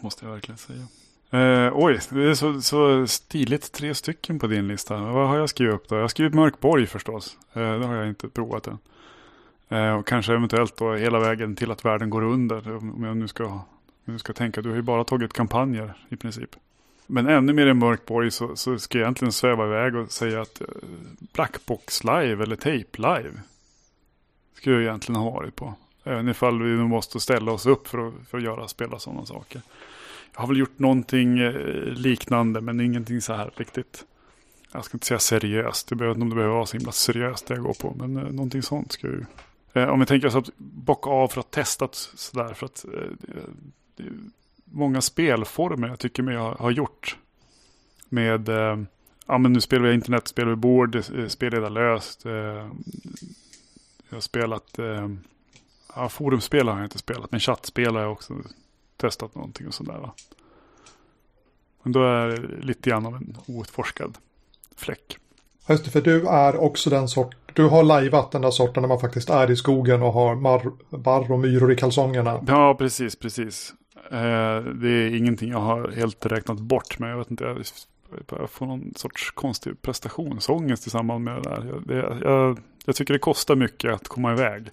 Måste jag verkligen säga. Uh, oj, det är så, så stiligt tre stycken på din lista. Vad har jag skrivit upp då? Jag har skrivit Mörkborg förstås. Uh, det har jag inte provat än. Uh, och kanske eventuellt då hela vägen till att världen går under. Om jag nu ska, om jag ska tänka. Du har ju bara tagit kampanjer i princip. Men ännu mer än Mörkborg så, så ska jag egentligen sväva iväg och säga att Blackbox live eller Tape live. Skulle jag egentligen ha varit på. Även ifall vi nu måste ställa oss upp för att, för att göra, spela sådana saker. Jag har väl gjort någonting eh, liknande men ingenting så här riktigt. Jag ska inte säga seriöst. Det behöver inte om det behöver vara så himla seriöst det jag går på. Men eh, någonting sånt ska ju. Eh, om vi tänker oss att bocka av för att testa sådär. För att eh, det är många spelformer jag tycker mig ha, ha gjort. Med, eh, ja men nu spelar vi internetspel vi bord, spelledarlöst. Jag har spelat, ja forumspel har jag inte spelat, men chattspel har jag också testat någonting och sådär. Men då är det lite grann av en outforskad fläck. Just det, för du är också den sort, du har lajvat den där sorten när man faktiskt är i skogen och har mar, barr och myror i kalsongerna. Ja, precis, precis. Eh, det är ingenting jag har helt räknat bort, men jag vet inte, jag, jag får någon sorts konstig prestationsångest i samband med det där. Jag, jag, jag tycker det kostar mycket att komma iväg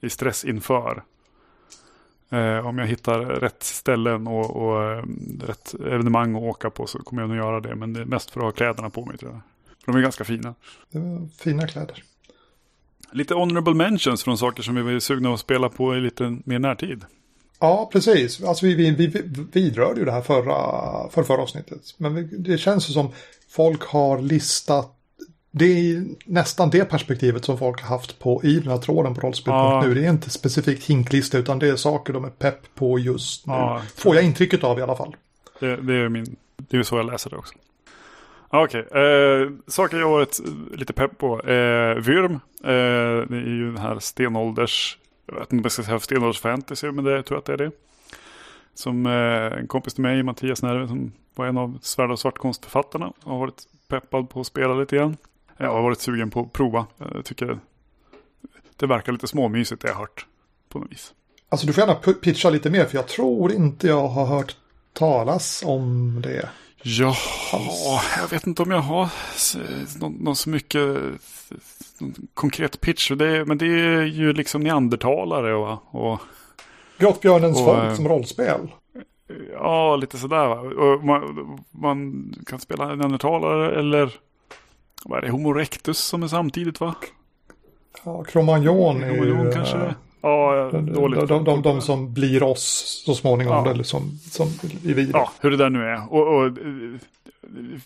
i stress inför. Eh, om jag hittar rätt ställen och, och eh, rätt evenemang att åka på så kommer jag nog göra det. Men det är mest för att ha kläderna på mig tror jag. För de är ganska fina. Fina kläder. Lite honorable mentions från saker som vi var sugna att spela på i lite mer närtid. Ja, precis. Alltså vi, vi, vi vidrörde ju det här förra, för förra avsnittet. Men det känns som folk har listat det är nästan det perspektivet som folk har haft på i den här tråden på rollspel.nu. Ja. Det är inte specifikt hinklista utan det är saker de är pepp på just nu. Ja, Får jag intrycket av i alla fall. Det, det är min, det är så jag läser det också. Okej, okay. eh, saker jag har varit lite pepp på. Eh, Vyrm, eh, det är ju den här stenålders, jag vet inte om jag ska säga stenålders fantasy, men det, jag tror att det är det. Som eh, en kompis till mig, Mattias Nerve, som var en av Svärd och svartkonstförfattarna, har varit peppad på att spela lite grann. Jag har varit sugen på att prova. Jag tycker det verkar lite småmysigt det jag har hört på något vis. Alltså du får gärna pitcha lite mer för jag tror inte jag har hört talas om det. Ja, jag vet inte om jag har någon, någon så mycket någon konkret pitch. Det men det är ju liksom neandertalare och... och Grottbjörnens och, folk som rollspel. Ja, lite sådär. Och man, man kan spela neandertalare eller vad är det? Homo erectus som är samtidigt va? Ja, Cromagnon är ju... kanske det. Ja, dåligt. De, de, de, de, som blir oss så småningom, ja. eller som, som är vi. Ja, hur det där nu är. Och, och,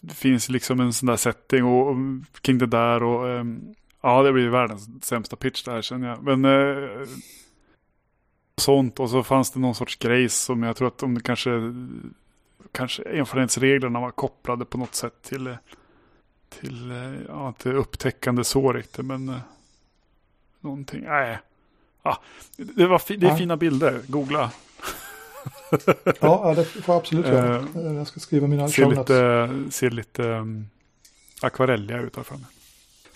det finns liksom en sån där setting och, och kring det där och um, ja, det blir världens sämsta pitch där känner jag. Men uh, sånt och så fanns det någon sorts grej som jag tror att om det kanske kanske erfarenhetsreglerna var kopplade på något sätt till till, eh, ja, inte upptäckande så riktigt, men eh, någonting. Nej, ja, det, var fi, det är ja. fina bilder. Googla. [laughs] ja, det får jag absolut göra. Uh, jag ska skriva mina ser lite, ser lite um, akvarelliga ut här framme.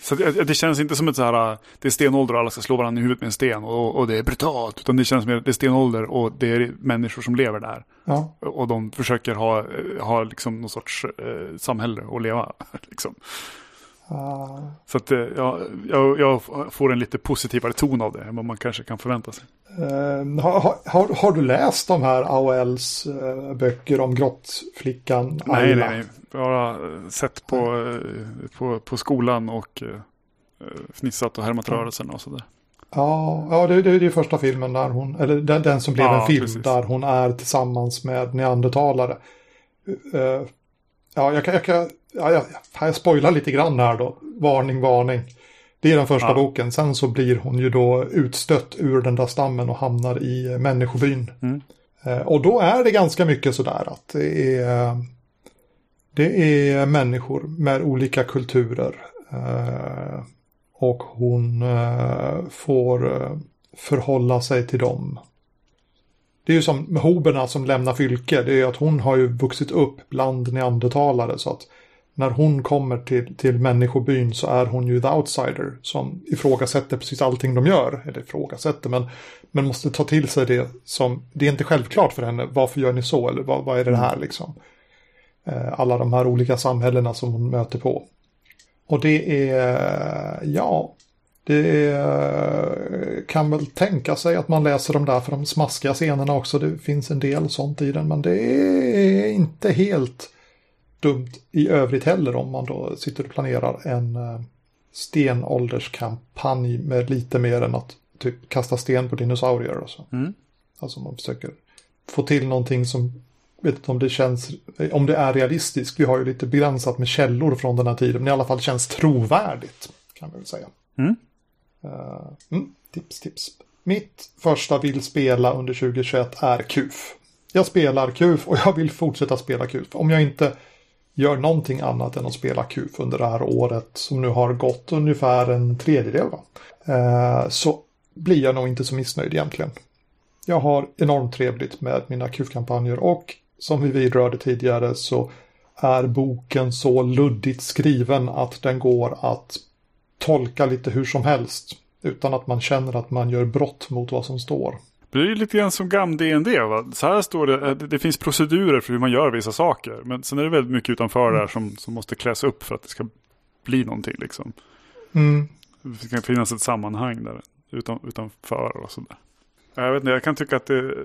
Så det, det, känns inte som ett så här, det är stenålder och alla ska slå varandra i huvudet med en sten och, och det är brutalt. Utan det känns att det är stenålder och det är människor som lever där. Ja. Och de försöker ha, ha liksom någon sorts eh, samhälle att leva. [laughs] Liksom. Uh, så att eh, ja, jag, jag, får en lite positivare ton av det än vad man kanske kan förvänta sig. Uh, har, har, har, du läst de här AOLs uh, böcker om grottflickan? Nej, nej, nej. Jag har sett på, på, på skolan och fnissat och härmat rörelsen och sådär. Ja, ja det, det är ju första filmen där hon, eller den, den som blev ja, en film precis. där hon är tillsammans med neandertalare. ja, jag kan, jag kan ja, jag, jag spoilar lite grann här då. Varning, varning. Det är den första ja. boken. Sen så blir hon ju då utstött ur den där stammen och hamnar i människobyn. Mm. Eh, och då är det ganska mycket sådär att det är, det är människor med olika kulturer. Eh, och hon eh, får förhålla sig till dem. Det är ju som hoberna som lämnar fylke. Det är ju att hon har ju vuxit upp bland neandertalare. Så att när hon kommer till, till människobyn så är hon ju the outsider som ifrågasätter precis allting de gör. Eller ifrågasätter, men, men måste ta till sig det som, det är inte självklart för henne, varför gör ni så eller vad, vad är det här liksom? Eh, alla de här olika samhällena som hon möter på. Och det är, ja, det är, kan väl tänka sig att man läser de där för de smaskiga scenerna också. Det finns en del sånt i den, men det är inte helt dumt i övrigt heller om man då sitter och planerar en eh, stenålderskampanj med lite mer än att typ kasta sten på dinosaurier och så. Mm. Alltså man försöker få till någonting som, vet inte om det känns, om det är realistiskt. Vi har ju lite begränsat med källor från den här tiden, men i alla fall känns trovärdigt kan man väl säga. Mm. Uh, mm, tips, tips. Mitt första vill spela under 2021 är KUF. Jag spelar KUF och jag vill fortsätta spela KUF. Om jag inte gör någonting annat än att spela KUF under det här året som nu har gått ungefär en tredjedel. Va? Eh, så blir jag nog inte så missnöjd egentligen. Jag har enormt trevligt med mina KUF-kampanjer och som vi vidrörde tidigare så är boken så luddigt skriven att den går att tolka lite hur som helst utan att man känner att man gör brott mot vad som står. Det är lite grann som gam DND. Va? Så här står det, eh, det finns procedurer för hur man gör vissa saker. Men sen är det väldigt mycket utanför mm. där som, som måste kläs upp för att det ska bli någonting. Liksom. Mm. Det kan finnas ett sammanhang där utan, utanför och sådär. Jag vet inte, jag kan tycka att det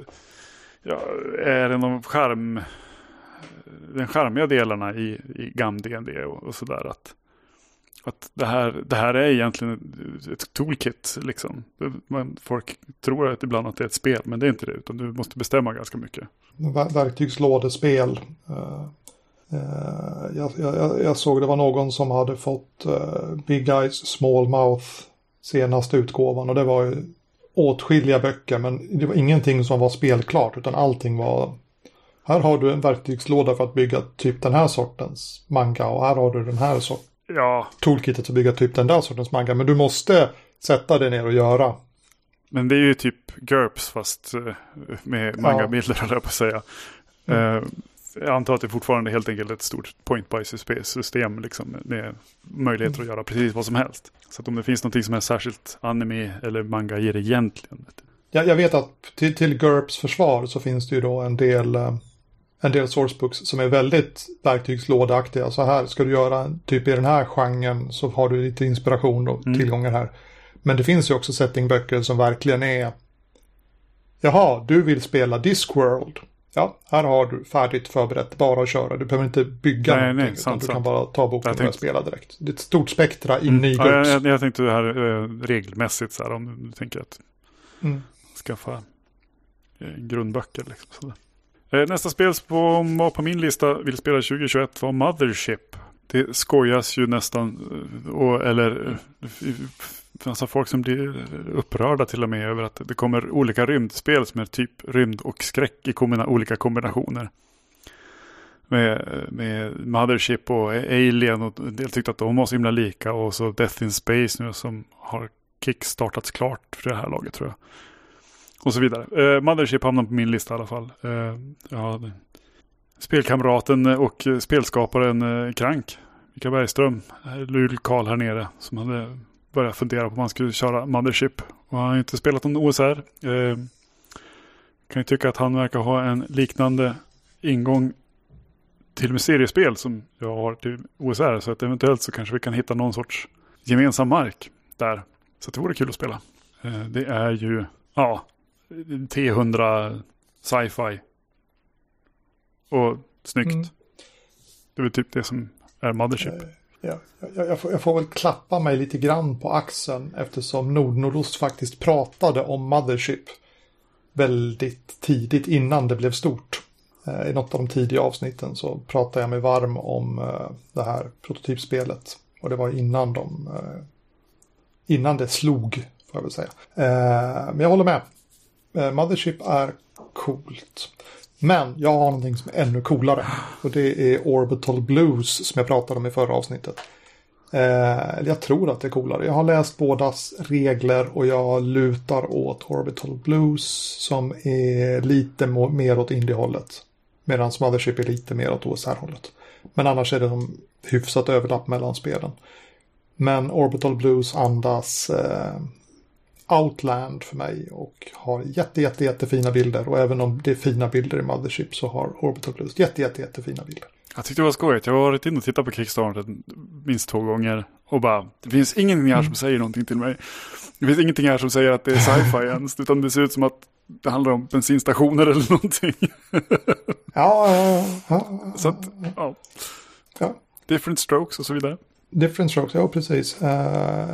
ja, är en av skärm, den skärmiga delarna i, i GAM DND och, och sådär. Att att det här, det här är egentligen ett toolkit. Liksom. Man, folk tror att ibland att det är ett spel, men det är inte det. Utan du måste bestämma ganska mycket. Ver verktygslådespel. Uh, eh, uh, eh, jag, jag, jag, såg det var någon som hade fått uh, Big Eyes Small Mouth senaste utgåvan. Och det var ju åtskilliga böcker, men det var ingenting som var spelklart. Utan allting var här har du en verktygslåda för att bygga typ den här sortens manga och här har du den här sortens ja. toolkitet att bygga typ den där sortens manga. Men du måste sätta dig ner och göra. Men det är ju typ GURPS fast eh, med manga-bilder, ja. jag på att säga. Mm. Uh, jag antar att det fortfarande är helt enkelt ett stort point by system liksom, med möjligheter mm. att göra precis vad som helst. Så om det finns någonting som är särskilt anime eller manga i det egentligen. Ja, jag vet att till, till GURPS försvar så finns det ju då en del uh, en del sourcebooks som är väldigt verktygslådeaktiga. Så här ska du göra typ i den här genren så har du lite inspiration och mm. tillgångar här. Men det finns ju också settingböcker som verkligen är Jaha, du vill spela Discworld. Ja, här har du färdigt förberett, bara att köra. Du behöver inte bygga nej, någonting, nej, sant, du kan bara ta boken och börja spela direkt. Det är ett stort spektra in mm. i ja, jag, jag, jag, tänkte det här eh, regelmässigt, så här, om du tänker att mm. skaffa eh, grundböcker. Liksom, sådär. Eh, nästa spel som var på min lista vill spela 2021 var Mothership. Det skojas ju nästan, eh, och, eller eh, alltså folk som blir upprörda till och med över att det kommer olika rymdspel som är typ rymd och skräck i kombina olika kombinationer. Med, med Mothership och Alien och en del tyckte att de var så himla lika och så Death in Space nu som har kickstartats klart för det här laget tror jag. Och så vidare. Eh, Mothership hamnar på min lista i alla fall. Eh, ja, spelkamraten och spelskaparen eh, Krank Mikael Bergström, eh, Luleå Karl här nere, som hade börjat fundera på om han skulle köra Mothership. Och han har inte spelat någon OSR. Eh, kan ju tycka att han verkar ha en liknande ingång till med seriespel som jag har till OSR. Så att eventuellt så kanske vi kan hitta någon sorts gemensam mark där. Så det vore kul att spela. Eh, det är ju, ja, T100 sci-fi. Och snyggt. Mm. Det är typ det som är Mothership. Eh, ja, jag, jag, får, jag, får, väl klappa mig lite grann på axeln eftersom Nordnordost faktiskt pratade om Mothership väldigt tidigt innan det blev stort. Eh, I något av de tidiga avsnitten så pratade jag mig varm om eh, det här prototypspelet. Och det var innan de innan det slog, får jag väl säga. Men jag håller med. Eh, Mothership är coolt. Men jag har någonting som är ännu coolare. Och det är Orbital Blues som jag pratade om i förra avsnittet. Eh, jag tror att det är coolare. Jag har läst bådas regler och jag lutar åt Orbital Blues som är lite mer åt indie-hållet. Medan Mothership är lite mer åt OSR-hållet. Men annars är det en hyfsat överlapp mellan spelen. Men Orbital Blues andas eh, Outland för mig och har jätte, jätte, jättefina bilder. Och även om det är fina bilder i Mothership så har Orbital Plus jätte, jätte, jättefina bilder. Jag tyckte det var skojigt. Jag har varit inne och tittat på Kickstarter minst två gånger. Och bara, det finns ingenting här som mm. säger någonting till mig. Det finns ingenting här som säger att det är sci-fi [laughs] ens. Utan det ser ut som att det handlar om bensinstationer eller någonting. ja, ja, ja. Så att, ja. ja. Different strokes och så vidare. Different strokes, ja precis. Uh,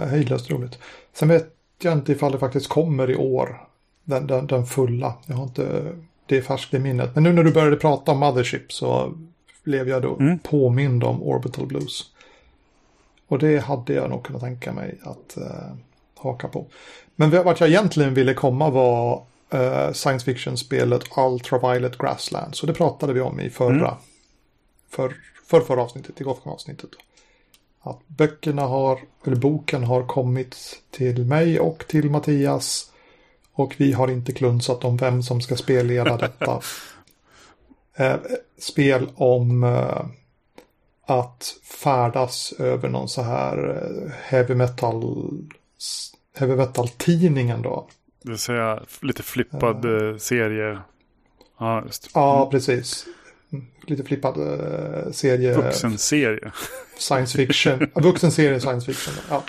hejdlöst roligt. Sen vet jag inte ifall det faktiskt kommer i år. Den, den, den fulla. Jag har inte det är färskt i minnet. Men nu när du började prata om Mothership så blev jag då mm. påmind om Orbital Blues. Och det hade jag nog kunnat tänka mig att uh, haka på. Men vart jag egentligen ville komma var uh, science fiction-spelet Ultraviolet Grasslands. Så det pratade vi om i förra, mm. för, för förra avsnittet, i Gothcon-avsnittet att böckerna har, eller boken har kommit till mig och till Mattias. Och vi har inte klunsat om vem som ska spelleda detta. [laughs] eh, spel om eh, att färdas över någon så här eh, heavy metal heavy metal-tidningen då. Det vill säga lite flippad uh, serie. Ja, just. Ja, precis lite flippad uh, serie. Vuxenserie. Science fiction. vuxenserie science fiction. Ja.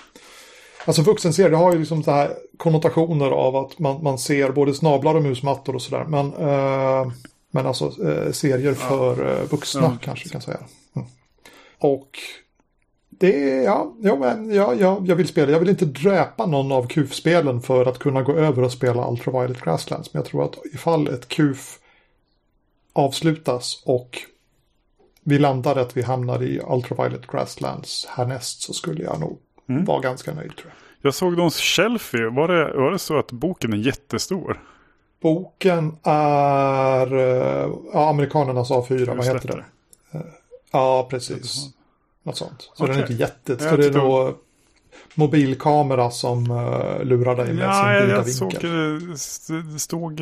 Alltså vuxenserie, det har ju liksom så här konnotationer av att man, man ser både snablar och musmattor och sådär. Men, uh, men alltså uh, serier för uh, vuxna ja. kanske kan säga. Mm. Och det är, ja, ja, men, ja, ja, jag vill spela. Jag vill inte dräpa någon av KUF-spelen för att kunna gå över och spela Ultraviolet Grasslands. Men jag tror att ifall ett KUF avslutas och vi landar att vi hamnar i Ultraviolet Grasslands härnäst så skulle jag nog mm. vara ganska nöjd tror jag. Jag såg någons Shelfie. Var det, var det så att boken är jättestor? Boken är uh, ja, amerikanernas A4, vad heter det? Uh, ja, precis. Något sånt. Så okay. den är inte jätte... Så det är då mobilkamera som uh, lurar dig med ja, sin vida vinkel. Såg, det stod...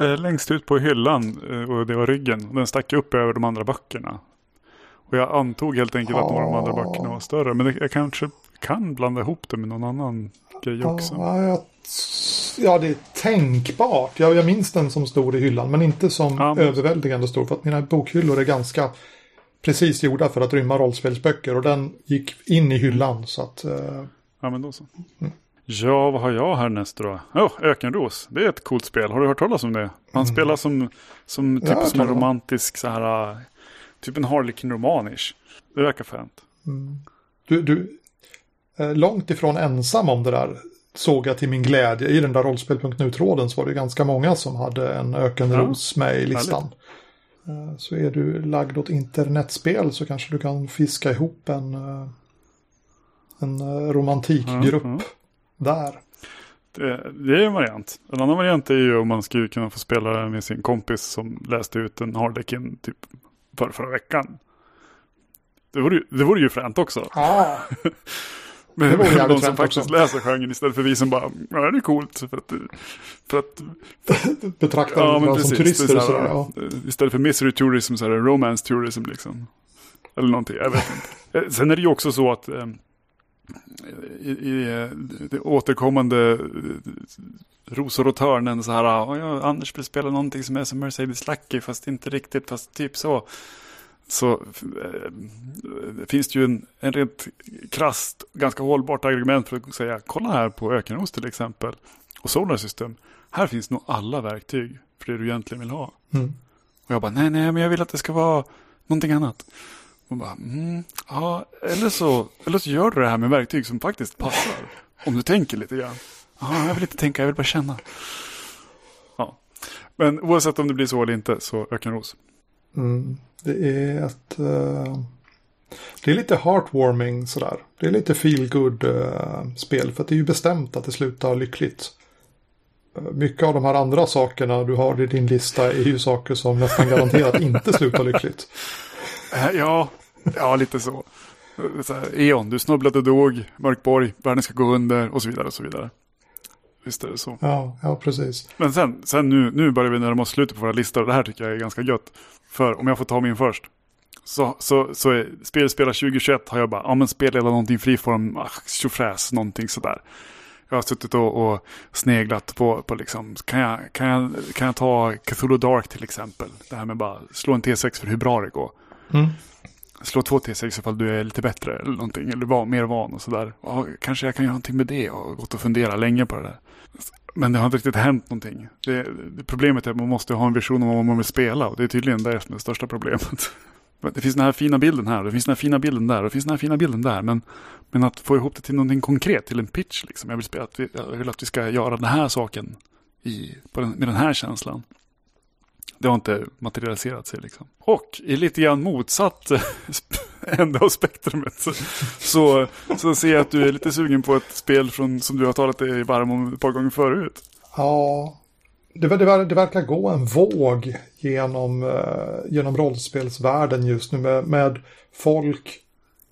Eh, längst ut på hyllan eh, och det var ryggen. Den stack upp över de andra böckerna. Och jag antog helt enkelt att några av de andra böckerna var större. Men jag kanske kan blanda ihop det med någon annan grej också. Ja, jag, ja det är tänkbart. Jag, jag minns den som stor i hyllan. Men inte som ja, men... överväldigande stor. För att mina bokhyllor är ganska precis gjorda för att rymma rollspelsböcker. Och den gick in i hyllan. Så att, uh... Ja, men då så. Mm. Ja, vad har jag härnäst då? Oh, Ökenros. Det är ett coolt spel. Har du hört talas om det? Man mm. spelar som, som, typ ja, som en romantisk så här, typ en Harlequin-romanish. Det verkar fränt. Mm. Du, du är långt ifrån ensam om det där. Såg jag till min glädje. I den där rollspel.nu-tråden så var det ganska många som hade en ökenros ja, med i listan. Härligt. Eh, så är du lagd åt internetspel så kanske du kan fiska ihop en, eh, en eh, romantikgrupp. Mm, mm där. Det, det, är en variant. En annan variant är ju om man skulle kunna få spela med sin kompis som läste ut en Harlequin typ för förra veckan. Det vore, ju, det vore ju fränt också. Ah. [laughs] Men det vore [laughs] de som faktiskt också. läser genren istället för vi som bara, ja det är coolt. För att, för att [laughs] betrakta ja, som turister och sådär. Ja. Istället för misery tourism så är det romance tourism liksom. Eller någonting, jag vet inte. Eh, sen är det ju också så att eh, i, i det återkommande rosor och törnen så här, ja, Anders vill spela någonting som är som Mercedes Lucky fast inte riktigt, fast typ så. Så äh, finns det ju en, en rent krasst, ganska hållbart argument för att säga, kolla här på Ökenros till exempel och Solar System. Här finns nog alla verktyg för det du egentligen vill ha. Mm. Och jag bara, nej, nej, men jag vill att det ska vara någonting annat. Och bara, mm, ja, eller så, eller så gör du det här med verktyg som faktiskt passar. Om du tänker lite grann. Ja, jag vill inte tänka, jag vill bara känna. Ja. Men oavsett om det blir så eller inte så ökenros. Mm, det är ett... Uh, det är lite heartwarming sådär. Det är lite feel good uh, spel för det är ju bestämt att det slutar lyckligt. Uh, mycket av de här andra sakerna du har i din lista är ju saker som nästan garanterat inte slutar lyckligt. [laughs] Ja, [laughs] ja lite så. så här, Eon, du snubblade och dog, Mörkborg, världen ska gå under och så vidare och så vidare. Visst är det så. Ja, ja precis. Men sen, sen nu, nu börjar vi närma oss slutet på våra listor. Det här tycker jag är ganska gött. För om jag får ta min först. Så, så, så är spel spela 2021 har jag bara, ja men spela någonting friform, ah, tjofräs, någonting sådär. Jag har suttit och, och, sneglat på, på liksom, kan jag, kan, jag, kan jag ta Cthulhu Dark till exempel? Det här med bara slå en T6 för hur bra det går. Mm. Slå två T6 ifall du är lite bättre eller någonting, eller var mer van och sådär. Ja, kanske jag kan göra någonting med det och gått och fundera länge på det där. Men det har inte riktigt hänt någonting. Det, det, problemet är att man måste ha en vision om vad man vill spela och det är tydligen det som är det största problemet. [laughs] Det finns den här fina bilden här, det finns den här fina bilden där, och det finns den här fina bilden där. Men, men att få ihop det till någonting konkret, till en pitch liksom. Jag vill, spela, att vi, jag vill att vi ska göra den här saken i, den, med den här känslan. Det har inte materialiserat sig liksom. Och i lite grann motsatt eh, [laughs] ända av spektrumet så, så, så ser jag att du är lite sugen på ett spel från, som du har talat dig varm om ett par gånger förut. Ja, det, det, det verkar gå en våg genom, eh, genom rollspelsvärlden just nu med, med folk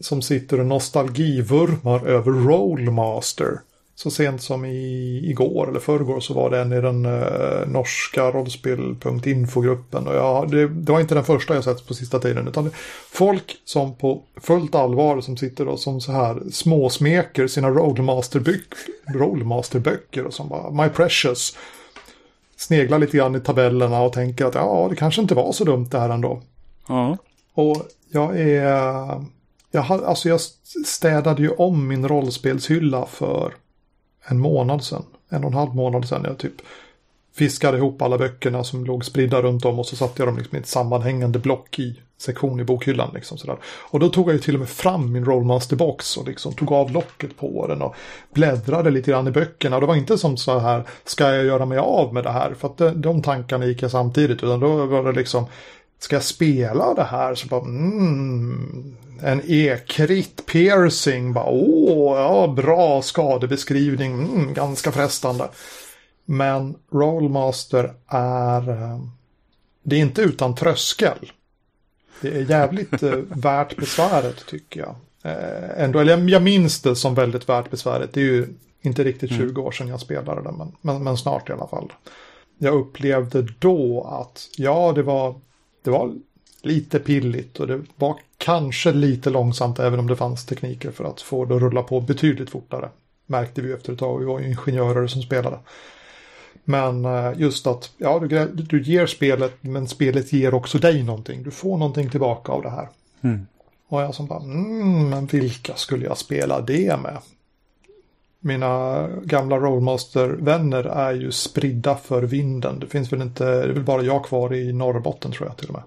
som sitter och nostalgivurmar över Rollmaster. Så sent som i, igår eller förrgår så var det en i den eh, norska rollspel.infogruppen. Och ja, det, det, var inte den första jag sett på sista tiden. Utan folk som på fullt allvar som sitter och som så här småsmeker sina rollmasterböcker och som bara My Precious. Sneglar lite grann i tabellerna och tänker att ja, det kanske inte var så dumt det här ändå. Ja. Och jag är... Jag, alltså jag städade ju om min rollspelshylla för en månad sedan. En och en halv månad sedan. Jag typ fiskade ihop alla böckerna som låg spridda runt om och så satte jag dem liksom i ett sammanhängande block i sektion i bokhyllan. Liksom sådär. Och då tog jag ju till och med fram min Rollmaster-box och liksom tog av locket på den och bläddrade lite grann i böckerna. Och det var inte som så här, ska jag göra mig av med det här? För att de, de tankarna gick jag samtidigt, utan då var det liksom, ska jag spela det här? Så bara, mm, en ekrit piercing. Bara, Åh, ja, bra skadebeskrivning. Mm, ganska frestande. Men Rollmaster är... Eh, det är inte utan tröskel. Det är jävligt eh, [laughs] värt besväret tycker jag. Eh, ändå, eller jag minns det som väldigt värt besväret. Det är ju inte riktigt 20 mm. år sedan jag spelade det, men, men, men, snart i alla fall. Jag upplevde då att, ja, det var, det var lite pilligt och det var kanske lite långsamt även om det fanns tekniker för att få det att rulla på betydligt fortare. Märkte vi efter ett tag, vi var ju ingenjörer som spelade. Men eh, just att ja, du, du ger spelet men spelet ger också dig någonting. Du får någonting tillbaka av det här. Mm. Och jag som bara, mm, men vilka skulle jag spela det med? Mina gamla Rollmaster-vänner är ju spridda för vinden. Det finns väl inte, det är väl bara jag kvar i Norrbotten tror jag till och med.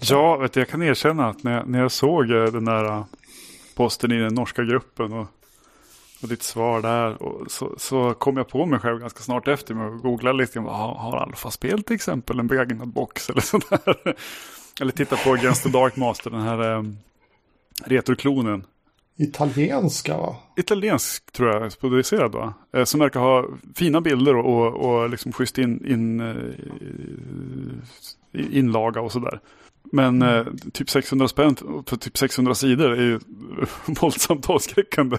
Ja, vet du, jag kan erkänna att när jag, när jag såg eh, den där eh, posten i den norska gruppen och, och ditt svar där och så, så kom jag på mig själv ganska snart efter med att googla lite. Ah, har, har Alfa spel till exempel en begagnad box [laughs] eller sådär? eller titta på Against the Dark Master, den här um, retroklonen. Italienska va? Italiensk tror jag, producerad va? Eh, som verkar ha fina bilder och, och, och liksom schysst in, in, inlaga och sådär. Men mm. eh, typ 600 spänn för typ 600 sidor är ju [laughs] våldsamt avskräckande.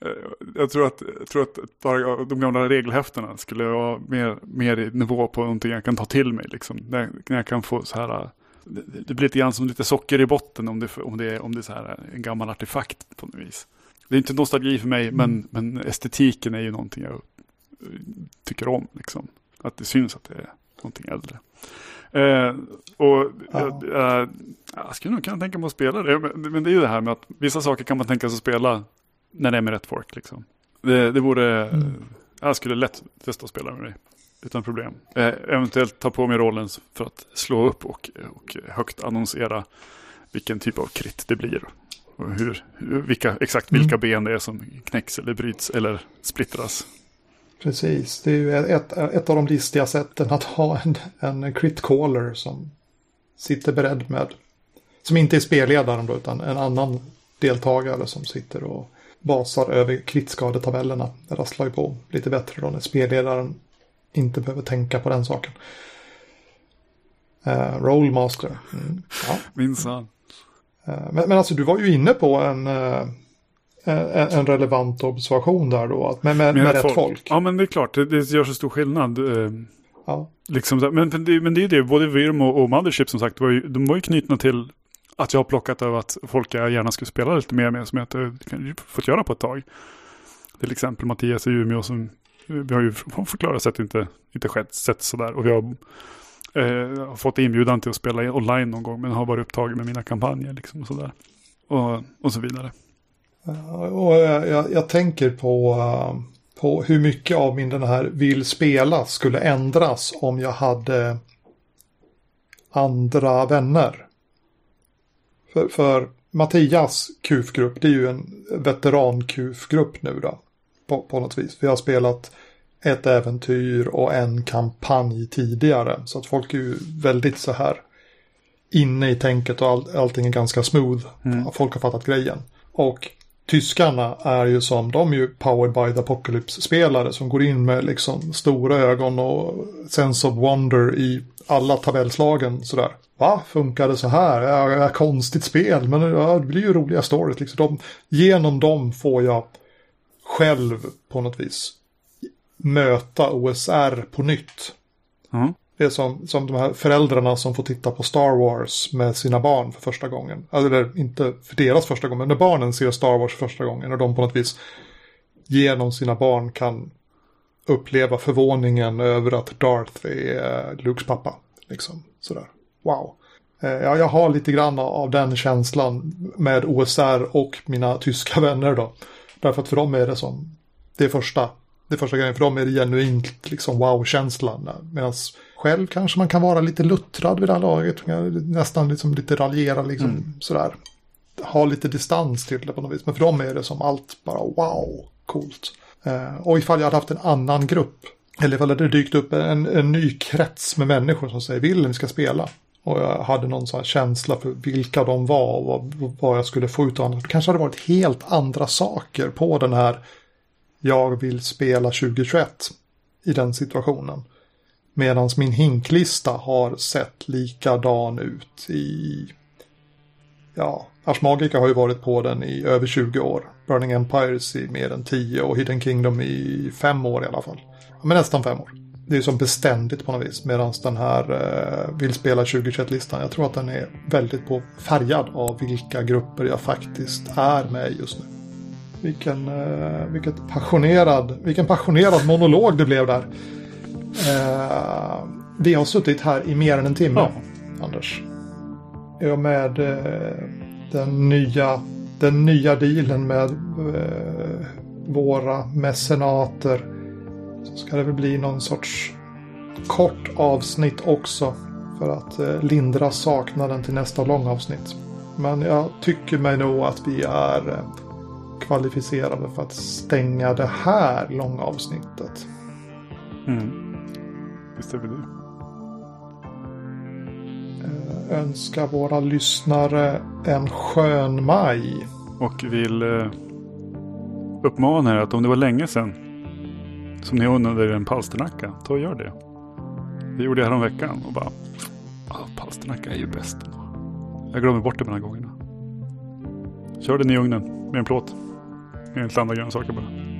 Eh, jag tror att, jag tror att de gamla regelhäftena skulle vara mer, mer i nivå på någonting jag kan ta till mig. Liksom. När, när jag kan få så här det, det blir lite grann som lite socker i botten om det, om det, om det är så här en gammal artefakt på något vis. Det är inte nostalgi för mig, men, mm. men estetiken är ju någonting jag tycker om. Liksom. Att det syns att det är någonting äldre. Eh, och ja. eh, jag skulle nog kunna tänka mig att spela det. Men, men, det är ju det här med att vissa saker kan man tänka sig att spela när det är med rätt folk. Liksom. Det, det vore, mm. jag skulle lätt testa att spela med dig. Utan problem. Eh, eventuellt ta på mig rollen för att slå upp och, och högt annonsera vilken typ av krit det blir. Och hur, vilka, exakt mm. vilka ben det är som knäcks eller bryts eller splittras. Precis, det är ju ett, ett av de listiga sätten att ha en, en crit caller som sitter beredd med, som inte är spelledaren då, utan en annan deltagare som sitter och basar över kritskadetabellerna. Det rasslar ju på lite bättre då när spelledaren inte behöver tänka på den saken. Uh, Rollmaster. Mm, ja. Minsann. Uh, men, men alltså du var ju inne på en, uh, en, en, relevant observation där då. Att med, med, med, med rätt folk. folk. Ja men det är klart, det, det gör så stor skillnad. Ja. Liksom, men, men, det, men det är det, både Virm och, och Mothership som sagt, var ju, de var ju knutna till att jag har plockat av att folk jag gärna skulle spela lite mer med som jag inte fått göra på ett tag. Till exempel Mattias i Umeå som vi har ju förklarat sätt inte, inte skett, sett sådär. Och vi har eh, fått inbjudan till att spela online någon gång. Men har varit upptagen med mina kampanjer liksom och sådär. Och, och så vidare. Och jag, jag, jag tänker på, eh, på hur mycket av min den här vill spela skulle ändras om jag hade andra vänner. För, för Mattias kufgrupp, det är ju en veteran-kufgrupp nu då. På, på något vis. Vi har spelat ett äventyr och en kampanj tidigare. Så att folk är ju väldigt så här inne i tänket och all, allting är ganska smooth. Mm. Folk har fattat grejen. Och tyskarna är ju som, de är ju powered by the apocalypse-spelare som går in med liksom stora ögon och sense of wonder i alla tabellslagen sådär. Va, funkar det så här? Ja, ja, konstigt spel, men ja, det blir ju roliga stories. Liksom. De, genom dem får jag själv på något vis möta OSR på nytt. Mm. Det är som, som de här föräldrarna som får titta på Star Wars med sina barn för första gången. Eller inte för deras första gång, men när barnen ser Star Wars för första gången och de på något vis genom sina barn kan uppleva förvåningen över att Darth är Lukes pappa. Liksom sådär. Wow. Eh, ja, jag har lite grann av den känslan med OSR och mina tyska [laughs] vänner då. Därför att för dem är det som det första det första grejen. För dem är det genuint liksom wow-känslan. Medan själv kanske man kan vara lite luttrad vid det här laget. Nästan liksom lite raljera liksom mm. sådär. Ha lite distans till det på något vis. Men för dem är det som allt bara wow, coolt. Eh, och ifall jag hade haft en annan grupp. Eller ifall det dykt upp en, en ny krets med människor som säger vill vi ska spela. Och jag hade någon sån här känsla för vilka de var och vad, vad jag skulle få ut av dem. Det kanske hade varit helt andra saker på den här jag vill spela 2021 i den situationen. Medan min hinklista har sett likadan ut i... Ja, Ashmagica har ju varit på den i över 20 år. Burning Empires i mer än 10 och Hidden Kingdom i 5 år i alla fall. Ja, Men nästan 5 år. Det är som beständigt på något vis. Medan den här eh, vill spela 2021-listan, jag tror att den är väldigt på färgad av vilka grupper jag faktiskt är med just nu. Vilken, eh, vilket passionerad, vilken passionerad monolog det blev där. Eh, vi har suttit här i mer än en timme, ja. Anders. Jag med eh, den, nya, den nya dealen med eh, våra mecenater. Så ska det väl bli någon sorts kort avsnitt också. För att eh, lindra saknaden till nästa långavsnitt. Men jag tycker mig nog att vi är eh, kvalificerade för att stänga det här långa avsnittet. Mm. Visst är vi det. Eh, önskar våra lyssnare en skön maj. Och vill uppmana er att om det var länge sedan som ni unnade er en palsternacka, ta och gör det. Det gjorde jag häromveckan och bara, ah, palsternacka är ju bäst. Jag glömmer bort det mellan gångerna. Kör den i ugnen med en plåt. Enligt andra grönsaker bara.